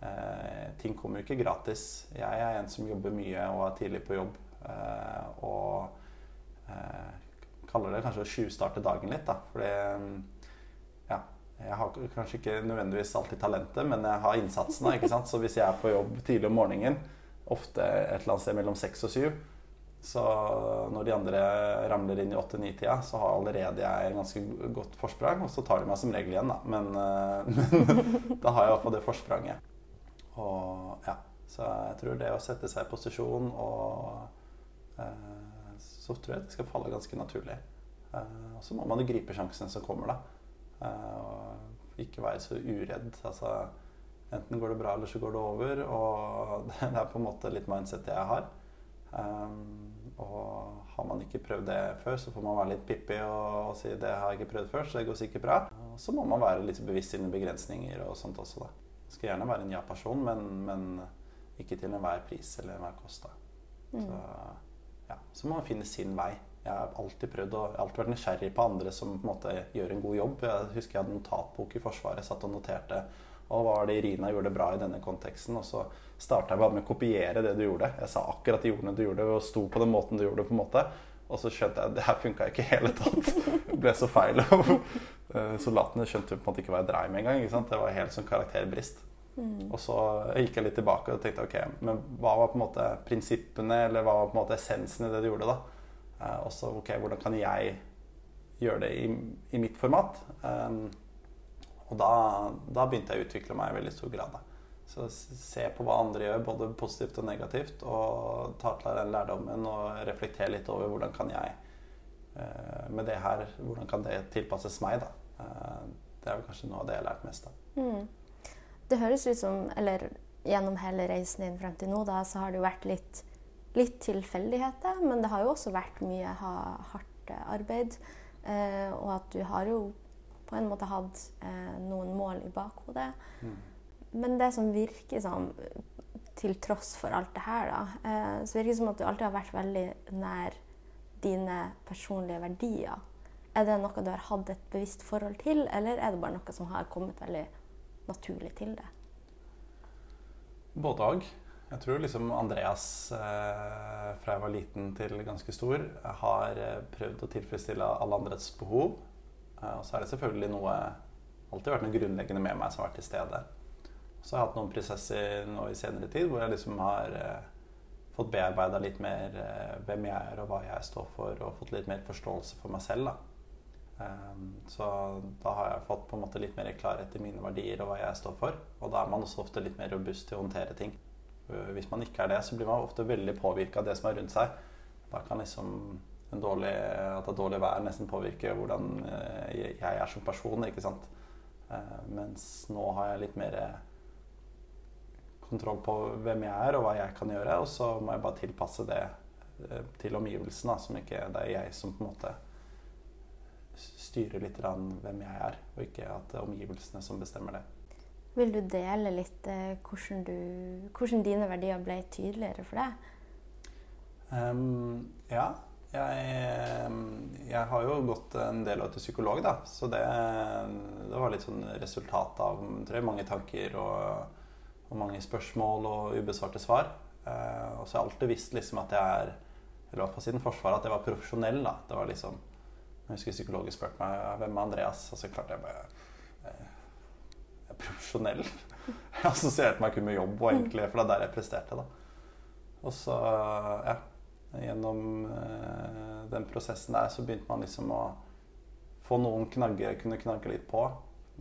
Uh, ting kommer jo ikke gratis. Jeg er en som jobber mye og er tidlig på jobb. Eh, og eh, kaller det kanskje å tjuvstarte dagen litt, da. Fordi ja, jeg har kanskje ikke nødvendigvis alltid talentet, men jeg har innsatsen. ikke sant? Så hvis jeg er på jobb tidlig om morgenen, ofte et eller annet sted mellom seks og syv, så når de andre ramler inn i åtte-ni-tida, så har allerede jeg ganske godt forsprang. Og så tar de meg som regel igjen, da. Men, eh, men *laughs* da har jeg iallfall det forspranget. Og ja. Så jeg tror det å sette seg i posisjon og Eh, så tror jeg det skal falle ganske naturlig. Eh, og så må man jo gripe sjansen som kommer, da. Eh, og ikke være så uredd. Altså, enten går det bra, eller så går det over. Og *laughs* det er på en måte litt mindset jeg har. og har man ikke prøvd det før, så får man være litt pippi og, si det har jeg ikke prøvd før, så det går sikkert bra. Og så må man være litt bevisst sine begrensninger og sånt også, da. Skal gjerne være en ja-person, men, men, ikke til enhver pris eller enhver kost. da. Mm. Så ja, så må man finne sin vei. Jeg har alltid prøvd og alltid vært nysgjerrig på andre som på en måte gjør en god jobb. Jeg husker jeg hadde notatbok i Forsvaret, satt og noterte. Og hva var det Irina gjorde bra i denne konteksten? Og så starta jeg bare med å kopiere det du gjorde. Jeg sa akkurat de ordene du gjorde, og sto på den måten du gjorde det. på en måte. Og så skjønte jeg at det her funka ikke i hele tatt. Det ble så feil. *laughs* Eh, soldatene skjønte på en måte ikke hva jeg dreiv med engang. Det var helt sånn karakterbrist. Mm. Og så gikk jeg litt tilbake og tenkte ok, men hva var på en måte prinsippene, eller hva var på en måte essensen i det du gjorde, da? Eh, og så ok, hvordan kan jeg gjøre det i, i mitt format? Um, og da, da, begynte jeg å utvikle meg i veldig stor grad. Da. Så se på hva andre gjør, både positivt og negativt, og ta til deg den lærdommen og reflektere litt over hvordan kan jeg eh, med det her, hvordan kan det tilpasses meg, da. Eh, det er vel kanskje noe av det jeg har lært mest av. Mm. Det høres ut som, eller gjennom hele reisen din frem til nå, da, så har det jo vært litt, litt tilfeldigheter, men det har jo også vært mye ha, hardt arbeid. Eh, og at du har jo på en måte hatt eh, noen mål i bakhodet. Mm. Men det som virker som, til tross for alt det her, da, eh, så virker det som at du alltid har vært veldig nær dine personlige verdier. Er det noe du har hatt et bevisst forhold til, eller er det bare noe som har kommet veldig naturlig til det? Både òg. Jeg tror liksom Andreas eh, fra jeg var liten til ganske stor, har eh, prøvd å tilfredsstille alle andres behov. Eh, og så er det selvfølgelig noe alltid vært noe grunnleggende med meg som har vært til stede. Så har jeg hatt noen prosesser nå i senere tid hvor jeg liksom har eh, fått bearbeida litt mer eh, hvem jeg er og hva jeg står for, og fått litt mer forståelse for meg selv. da. Um, så da har jeg fått på en måte litt mer klarhet i mine verdier og hva jeg står for. Og da er man også ofte litt mer robust til å håndtere ting. Uh, hvis man ikke er det, så blir man ofte veldig påvirka av det som er rundt seg. Da kan liksom dårlig, at det er dårlig vær nesten påvirke hvordan uh, jeg er som person. ikke sant? Uh, mens nå har jeg litt mer kontroll på hvem jeg er og hva jeg kan gjøre. Og så må jeg bare tilpasse det eh, til omgivelsene, som ikke det er jeg som på en måte styrer litt hvem jeg er, og ikke at det er omgivelsene som bestemmer det. Vil du dele litt eh, hvordan, du, hvordan, dine verdier ble tydeligere for deg? Um, ja. Jeg, jeg, har jo gått en del år til psykolog, da. Så det, det var litt sånn resultat av tror jeg, mange tanker og og mange spørsmål og ubesvarte svar. Uh, og så har jeg alltid visst liksom at jeg er eller i hvert fall siden Forsvaret at jeg var profesjonell. da. Det var liksom, Jeg husker psykologen spurte meg hvem er Andreas, og så klarte jeg bare eh, Jeg er profesjonell. *laughs* Jeg assosierte meg kun med jobb, og egentlig, for det er der jeg presterte. da. Og så, ja Gjennom eh, den prosessen der så begynte man liksom å få noen knagger jeg kunne knagge litt på.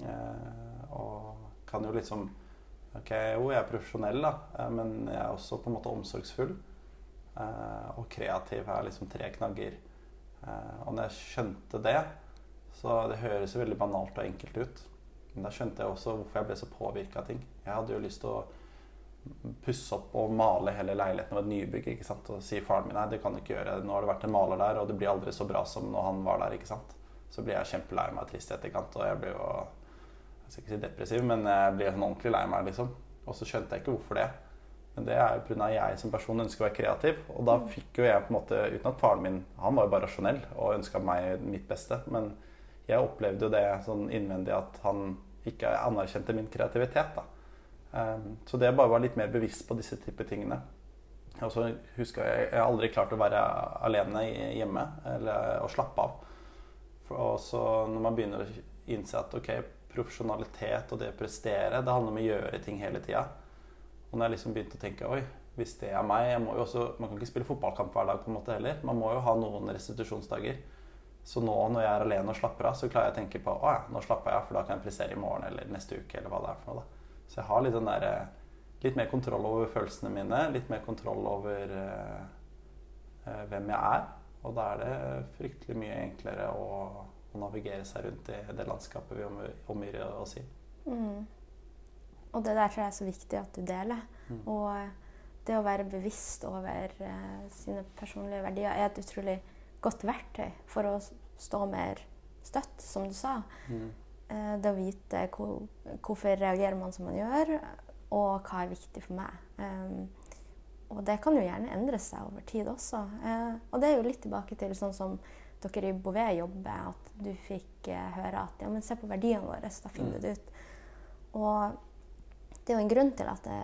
Eh, og kan jo liksom Ok, jo, jeg er profesjonell, da, men jeg er også på en måte omsorgsfull. Og kreativ er liksom tre knagger. Eh, og når jeg skjønte det Så det høres jo veldig banalt og enkelt ut. Men da skjønte jeg også hvorfor jeg ble så påvirka av ting. Jeg hadde jo lyst til å pusse opp og male hele leiligheten av et nybygg. ikke sant? Og si faren min nei, det kan du ikke gjøre. Nå har det vært en maler der, og det blir aldri så bra som når han var der. ikke sant? Så blir jeg kjempelei meg og trist i etterkant, og jeg blir jo jeg skal ikke si depressiv, men jeg blir sånn ordentlig lei meg. liksom. Og så skjønte jeg ikke hvorfor det. Men det er jo pga. jeg som person ønsker å være kreativ. Og da fikk jo jeg på en måte, uten at faren min Han var jo bare rasjonell og ønska meg mitt beste. Men jeg opplevde jo det sånn innvendig at han ikke anerkjente min kreativitet. da. Um, så det bare var litt mer bevisst på disse type tingene. Og så husker jeg Jeg har aldri klart å være alene hjemme eller å slappe av. Og så når man begynner å innse at ok, profesjonalitet og det å prestere. Det handler om å gjøre ting hele tida. Og når jeg liksom begynte å tenke oi, hvis det er meg også, Man kan ikke spille fotballkamp hver dag på en måte heller. Man må jo ha noen restitusjonsdager. Så nå når jeg er alene og slapper av, så klarer jeg å tenke på å ja, nå slapper jeg av, for da kan jeg prestere i morgen eller neste uke. eller hva det er for noe da. Så jeg har litt, den der, litt mer kontroll over følelsene mine. Litt mer kontroll over uh, uh, hvem jeg er. Og da er det fryktelig mye enklere å å navigere seg rundt i det landskapet vi omgir oss i. Mm. Og det der tror jeg er så viktig at du deler. Mm. Og det å være bevisst over uh, sine personlige verdier er et utrolig godt verktøy for å stå mer støtt, som du sa. Mm. Uh, det å vite hvor, hvorfor reagerer man som man gjør, og hva er viktig for meg. Um, og det kan jo gjerne endre seg over tid også. Uh, og det er jo litt tilbake til sånn som dere i Bouvet jobber, at du fikk uh, høre at ja, men se på verdiene våre, da finner du mm. det ut. Og det er jo en grunn til at det,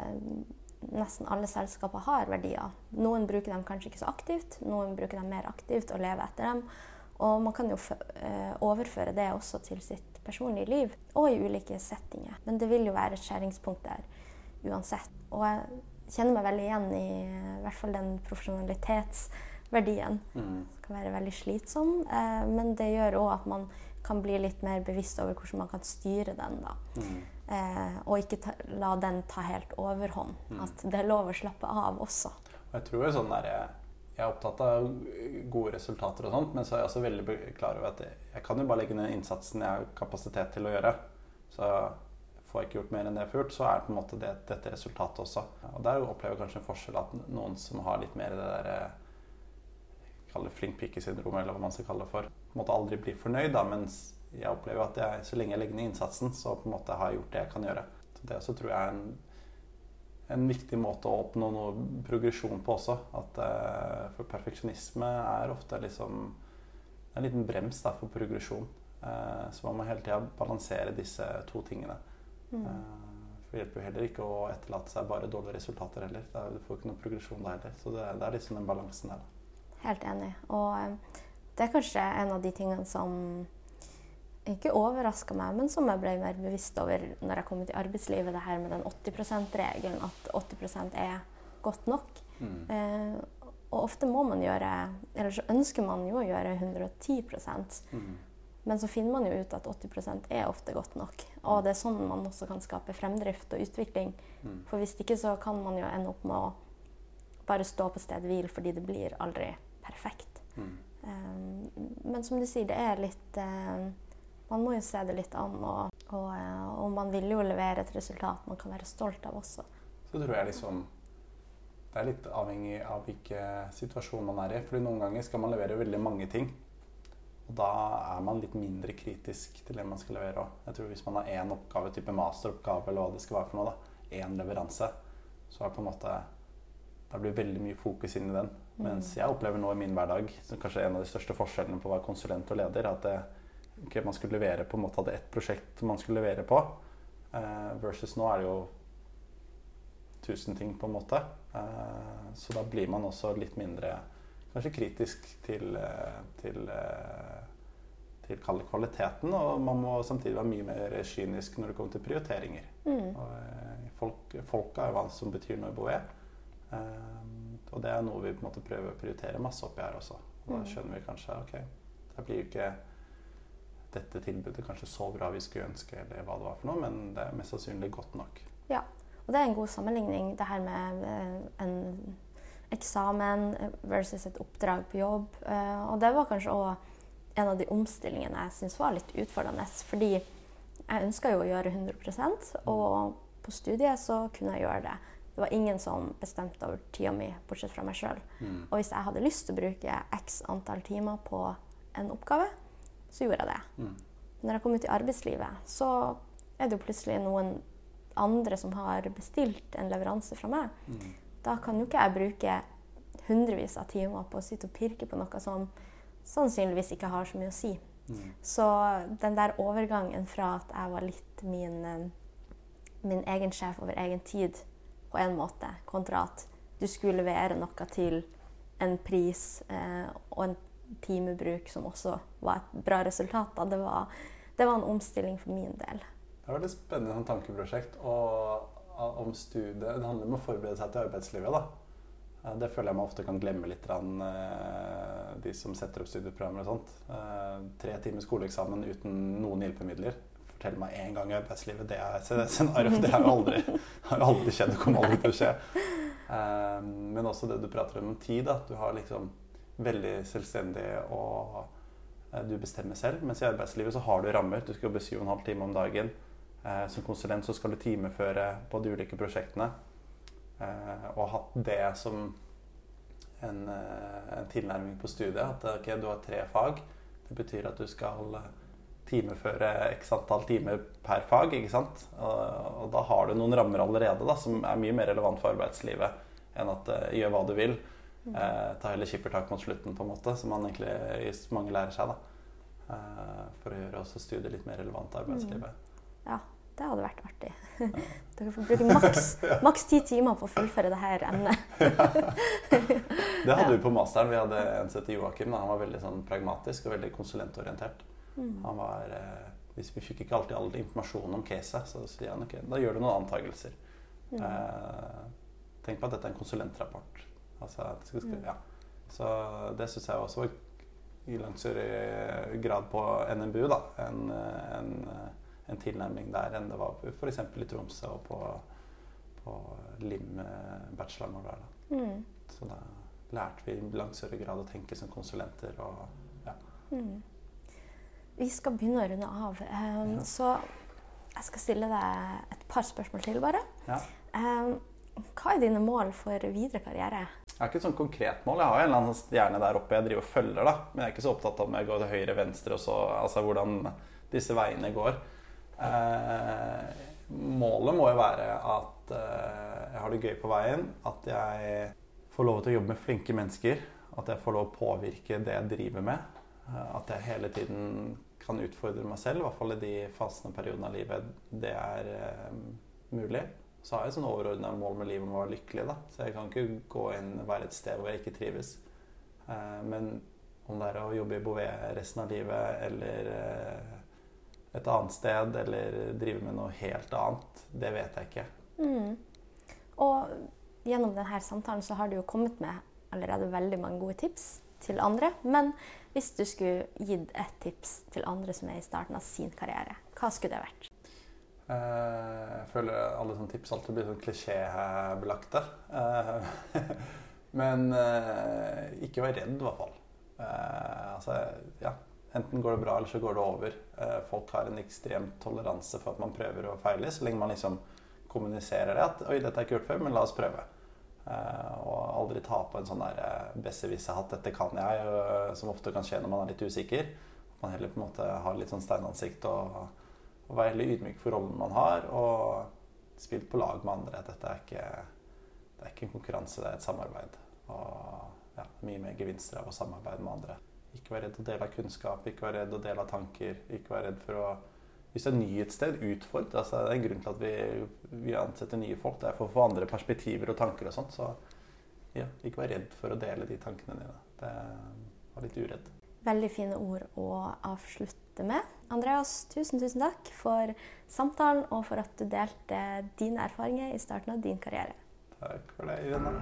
nesten alle selskaper har verdier. Noen bruker dem kanskje ikke så aktivt, noen bruker dem mer aktivt og lever etter dem. Og man kan jo uh, overføre det også til sitt personlige liv, og i ulike settinger. Men det vil jo være et skjæringspunkt der uansett. Og jeg kjenner meg veldig igjen i, i hvert fall den profesjonalitetsverdien. Mm. Det kan være veldig slitsom, eh, men det gjør òg at man kan bli litt mer bevisst over hvordan man kan styre den. da. Mm. Eh, og ikke ta, la den ta helt overhånd. Mm. At det er lov å slappe av også. Jeg tror sånn der, jeg er opptatt av gode resultater og sånt, men så er jeg også veldig klar over at jeg, jeg kan jo bare legge ned innsatsen jeg har kapasitet til å gjøre. Så får jeg ikke gjort mer enn det jeg får gjort, så er det på en måte det, dette resultatet også. Og der opplever jeg kanskje en forskjell at noen som har litt mer det der eh, Kall det flink pike-syndrom, eller hva man skal kalle det for. På en måte aldri blir fornøyd, da, mens jeg opplever at jeg, så lenge jeg legger ned innsatsen, så på en måte har jeg gjort det jeg kan gjøre. Så det også tror jeg er en en viktig måte å oppnå noe progresjon på også. At, uh, for perfeksjonisme er ofte liksom en liten brems da, for progresjon. Uh, så man må hele tida balansere disse to tingene. Mm. Uh, for det hjelper jo heller ikke å etterlate seg bare dårlige resultater heller. Er- Du får ikke noe progresjon da heller. Så det, det er liksom den balansen der. da. Helt enig. Og det er kanskje en av de tingene som ikke overraska meg, men som jeg ble mer bevisst over når jeg kom ut i arbeidslivet, det her med den 80 %-regelen. At 80 er godt nok. Mm. Eh, og ofte må man gjøre Eller så ønsker man jo å gjøre 110 Mm. men så finner man jo ut at 80% er ofte godt nok. Og det er sånn man også kan skape fremdrift og utvikling. Mm. For hvis ikke så kan man jo ende opp med å bare stå på stedet hvil fordi det blir aldri perfekt. Mm. Eh, men som du sier, det er litt eh, Man må jo se det litt an, og, og, eh, og man vil jo levere et resultat man kan være stolt av også. så tror jeg liksom Det er litt avhengig av hvilken situasjon man er i. Fordi noen ganger skal man levere veldig mange ting. Og da er man litt mindre kritisk til det man skal levere òg. Jeg tror hvis man har én oppgave, type masteroppgave eller hva det skal være for noe, da, én leveranse, så er det på en måte Da blir veldig mye fokus inn i den. Mens jeg opplever nå i min hverdag, som kanskje er en av de største forskjellene på å være konsulent og leder, at det, ok, man skulle levere på en måte hadde ett prosjekt man skulle levere på, eh, versus nå er det jo tusen ting, på en måte. Eh, så da blir man også litt mindre kanskje kritisk til, eh, til, til kvaliteten. Og man må samtidig være mye mer kynisk når det kommer til prioriteringer. Mm. Folk, folka er jo hva som betyr noe i Boe. Eh, og det er noe vi på en måte prøver å prioritere masse oppi her også. Og da Mm. skjønner vi kanskje ok, det blir jo ikke dette tilbudet kanskje så bra vi skulle ønske, eller hva det var for noe, men det er mest sannsynlig godt nok. Ja, og det er en god sammenligning, det her med eh, en eksamen versus et oppdrag på jobb. Eh, Og det var kanskje òg en av de omstillingene jeg syns var litt utfordrende. Fordi jeg ønska jo å gjøre 100% og på studiet så kunne jeg gjøre det. Det var ingen som bestemte over tida mi, bortsett fra meg sjøl. Mm. Og hvis jeg hadde lyst til å bruke x antall timer på en oppgave, så gjorde jeg det. Mm. Når jeg kom ut i arbeidslivet, så er det jo plutselig noen andre som har bestilt en leveranse fra meg. Mm. Da kan jo ikke jeg bruke hundrevis av timer på å sitte og pirke på noe som sannsynligvis ikke har så mye å si. Mm. Så den der overgangen fra at jeg var litt min, eh, min egen sjef over egen tid på en måte, kontra at du skulle levere noe til en pris eh, og en timebruk som også var et bra resultat. Det var, det var en omstilling for min del. Det var et spennende sånn tankeprosjekt og, om studiet. Det handler om å forberede seg til arbeidslivet. da. Det føler jeg man ofte kan glemme litt, eh, de som setter opp studieprogrammer og sånt. Eh, Tre timer skoleeksamen uten noen hjelpemidler. Fortell meg én gang i arbeidslivet. Det er scenario. Det *laughs* har jo aldri, aldri skjedd og kommer aldri til å skje. Eh, Men også det du prater om tid. At du har liksom veldig selvstendig og du bestemmer selv. Mens i arbeidslivet så har du rammer. Du skal jobbe 7,5 timer om dagen. Eh, Som konsulent så skal du timeføre på de ulike prosjektene. Eh, Og hatt det som en, eh, en tilnærming på studiet. At ok, du har tre fag. Det betyr at du skal eh, timeføre x antall timer per fag. ikke sant? Og, og da har du noen rammer allerede da, som er mye mer relevant for arbeidslivet enn at uh, gjør hva du vil. Eh, ta heller skippertak mot slutten, på en måte, som man egentlig mange lærer seg. da. Eh, for å gjøre også studiet litt mer relevant til arbeidslivet. Ja, det hadde vært artig. *laughs* Dere får bruke maks, maks ti timer på å fullføre det her emnet. *laughs* Det hadde vi på masteren. Vi hadde en som heter Joakim. Han var veldig sånn pragmatisk og veldig konsulentorientert. Mm. Han var, eh, hvis Vi fikk ikke alltid all informasjon om caset, så sier han ok, da gjør du noen antakelser. Mm. Eh, tenk på at dette er en konsulentrapport. Altså, det skal, Mm. ja. Så det syns jeg også var i langt større grad på NMBU, da. En, en, en tilnærming der enn det var f.eks. i Tromsø og på, på LIM, eh, vår der. Da. Mm. Så da lærte vi i langt større grad å tenke som konsulenter og ja. Mm. Vi skal begynne å runde av, um, Ja. så jeg skal stille deg et par spørsmål til, bare. ja. Um, hva er dine mål for videre karriere? Jeg har ikke et sånn konkret mål. Jeg har en eller annen stjerne der oppe jeg driver og følger. da. Men jeg er ikke så opptatt av om jeg går til høyre, venstre og så, altså hvordan disse veiene går. Eh, målet må jo være at eh, jeg har det gøy på veien. At jeg får lov til å jobbe med flinke mennesker. At jeg får lov til å påvirke det jeg driver med. Eh, at jeg hele tiden kan utfordre meg selv, i hvert fall i de fasene og periodene av livet det er eh, mulig så har jeg sånn overordna mål med livet om å være lykkelig. da. Så jeg kan ikke gå inn og være et sted hvor jeg ikke trives. Eh, men om det er å jobbe i Bouvet resten av livet, eller eh, et annet sted, eller drive med noe helt annet, det vet jeg ikke. Mm. Og gjennom denne samtalen så har du jo kommet med allerede veldig mange gode tips til andre. Men hvis du skulle gitt et tips til andre som er i starten av sin karriere, hva skulle det vært? Eh, Jeg føler alle sånne tips alltid blir sånn klisjébelagte. Eh, *laughs* Men eh, ikke vær redd, i hvert fall. Altså, ja. Enten går det bra, eller så går det over. Folk har en ekstrem toleranse for at man prøver og feiler, så lenge man liksom kommuniserer det. At 'oi, dette har jeg ikke gjort før, men la oss prøve'. Og aldri ta på en sånn der besserwisser-hatt 'dette kan jeg', som ofte kan skje når man er litt usikker. Man heller på en måte har litt sånn steinansikt og og være heller ydmyk for rollen man har, og spilt på lag med andre. Dette er ikke, det er ikke en konkurranse, det er et samarbeid. Og ja, mye mer gevinster av å samarbeide med andre. Ikke være redd å dele av kunnskap, ikke være redd å dele av tanker. Ikke være redd for å Hvis det er ny et sted, utfordre. Altså, det er en grunn til at vi, vi ansetter nye folk. Det er for å få andre perspektiver og tanker og sånt. Så ja, ikke vær redd for å dele de tankene dine. Det Var litt uredd. Veldig fine ord å avslutte med. Andreas, tusen, tusen takk for samtalen og for at du delte dine erfaringer i starten av din karriere. Takk for det, Irene.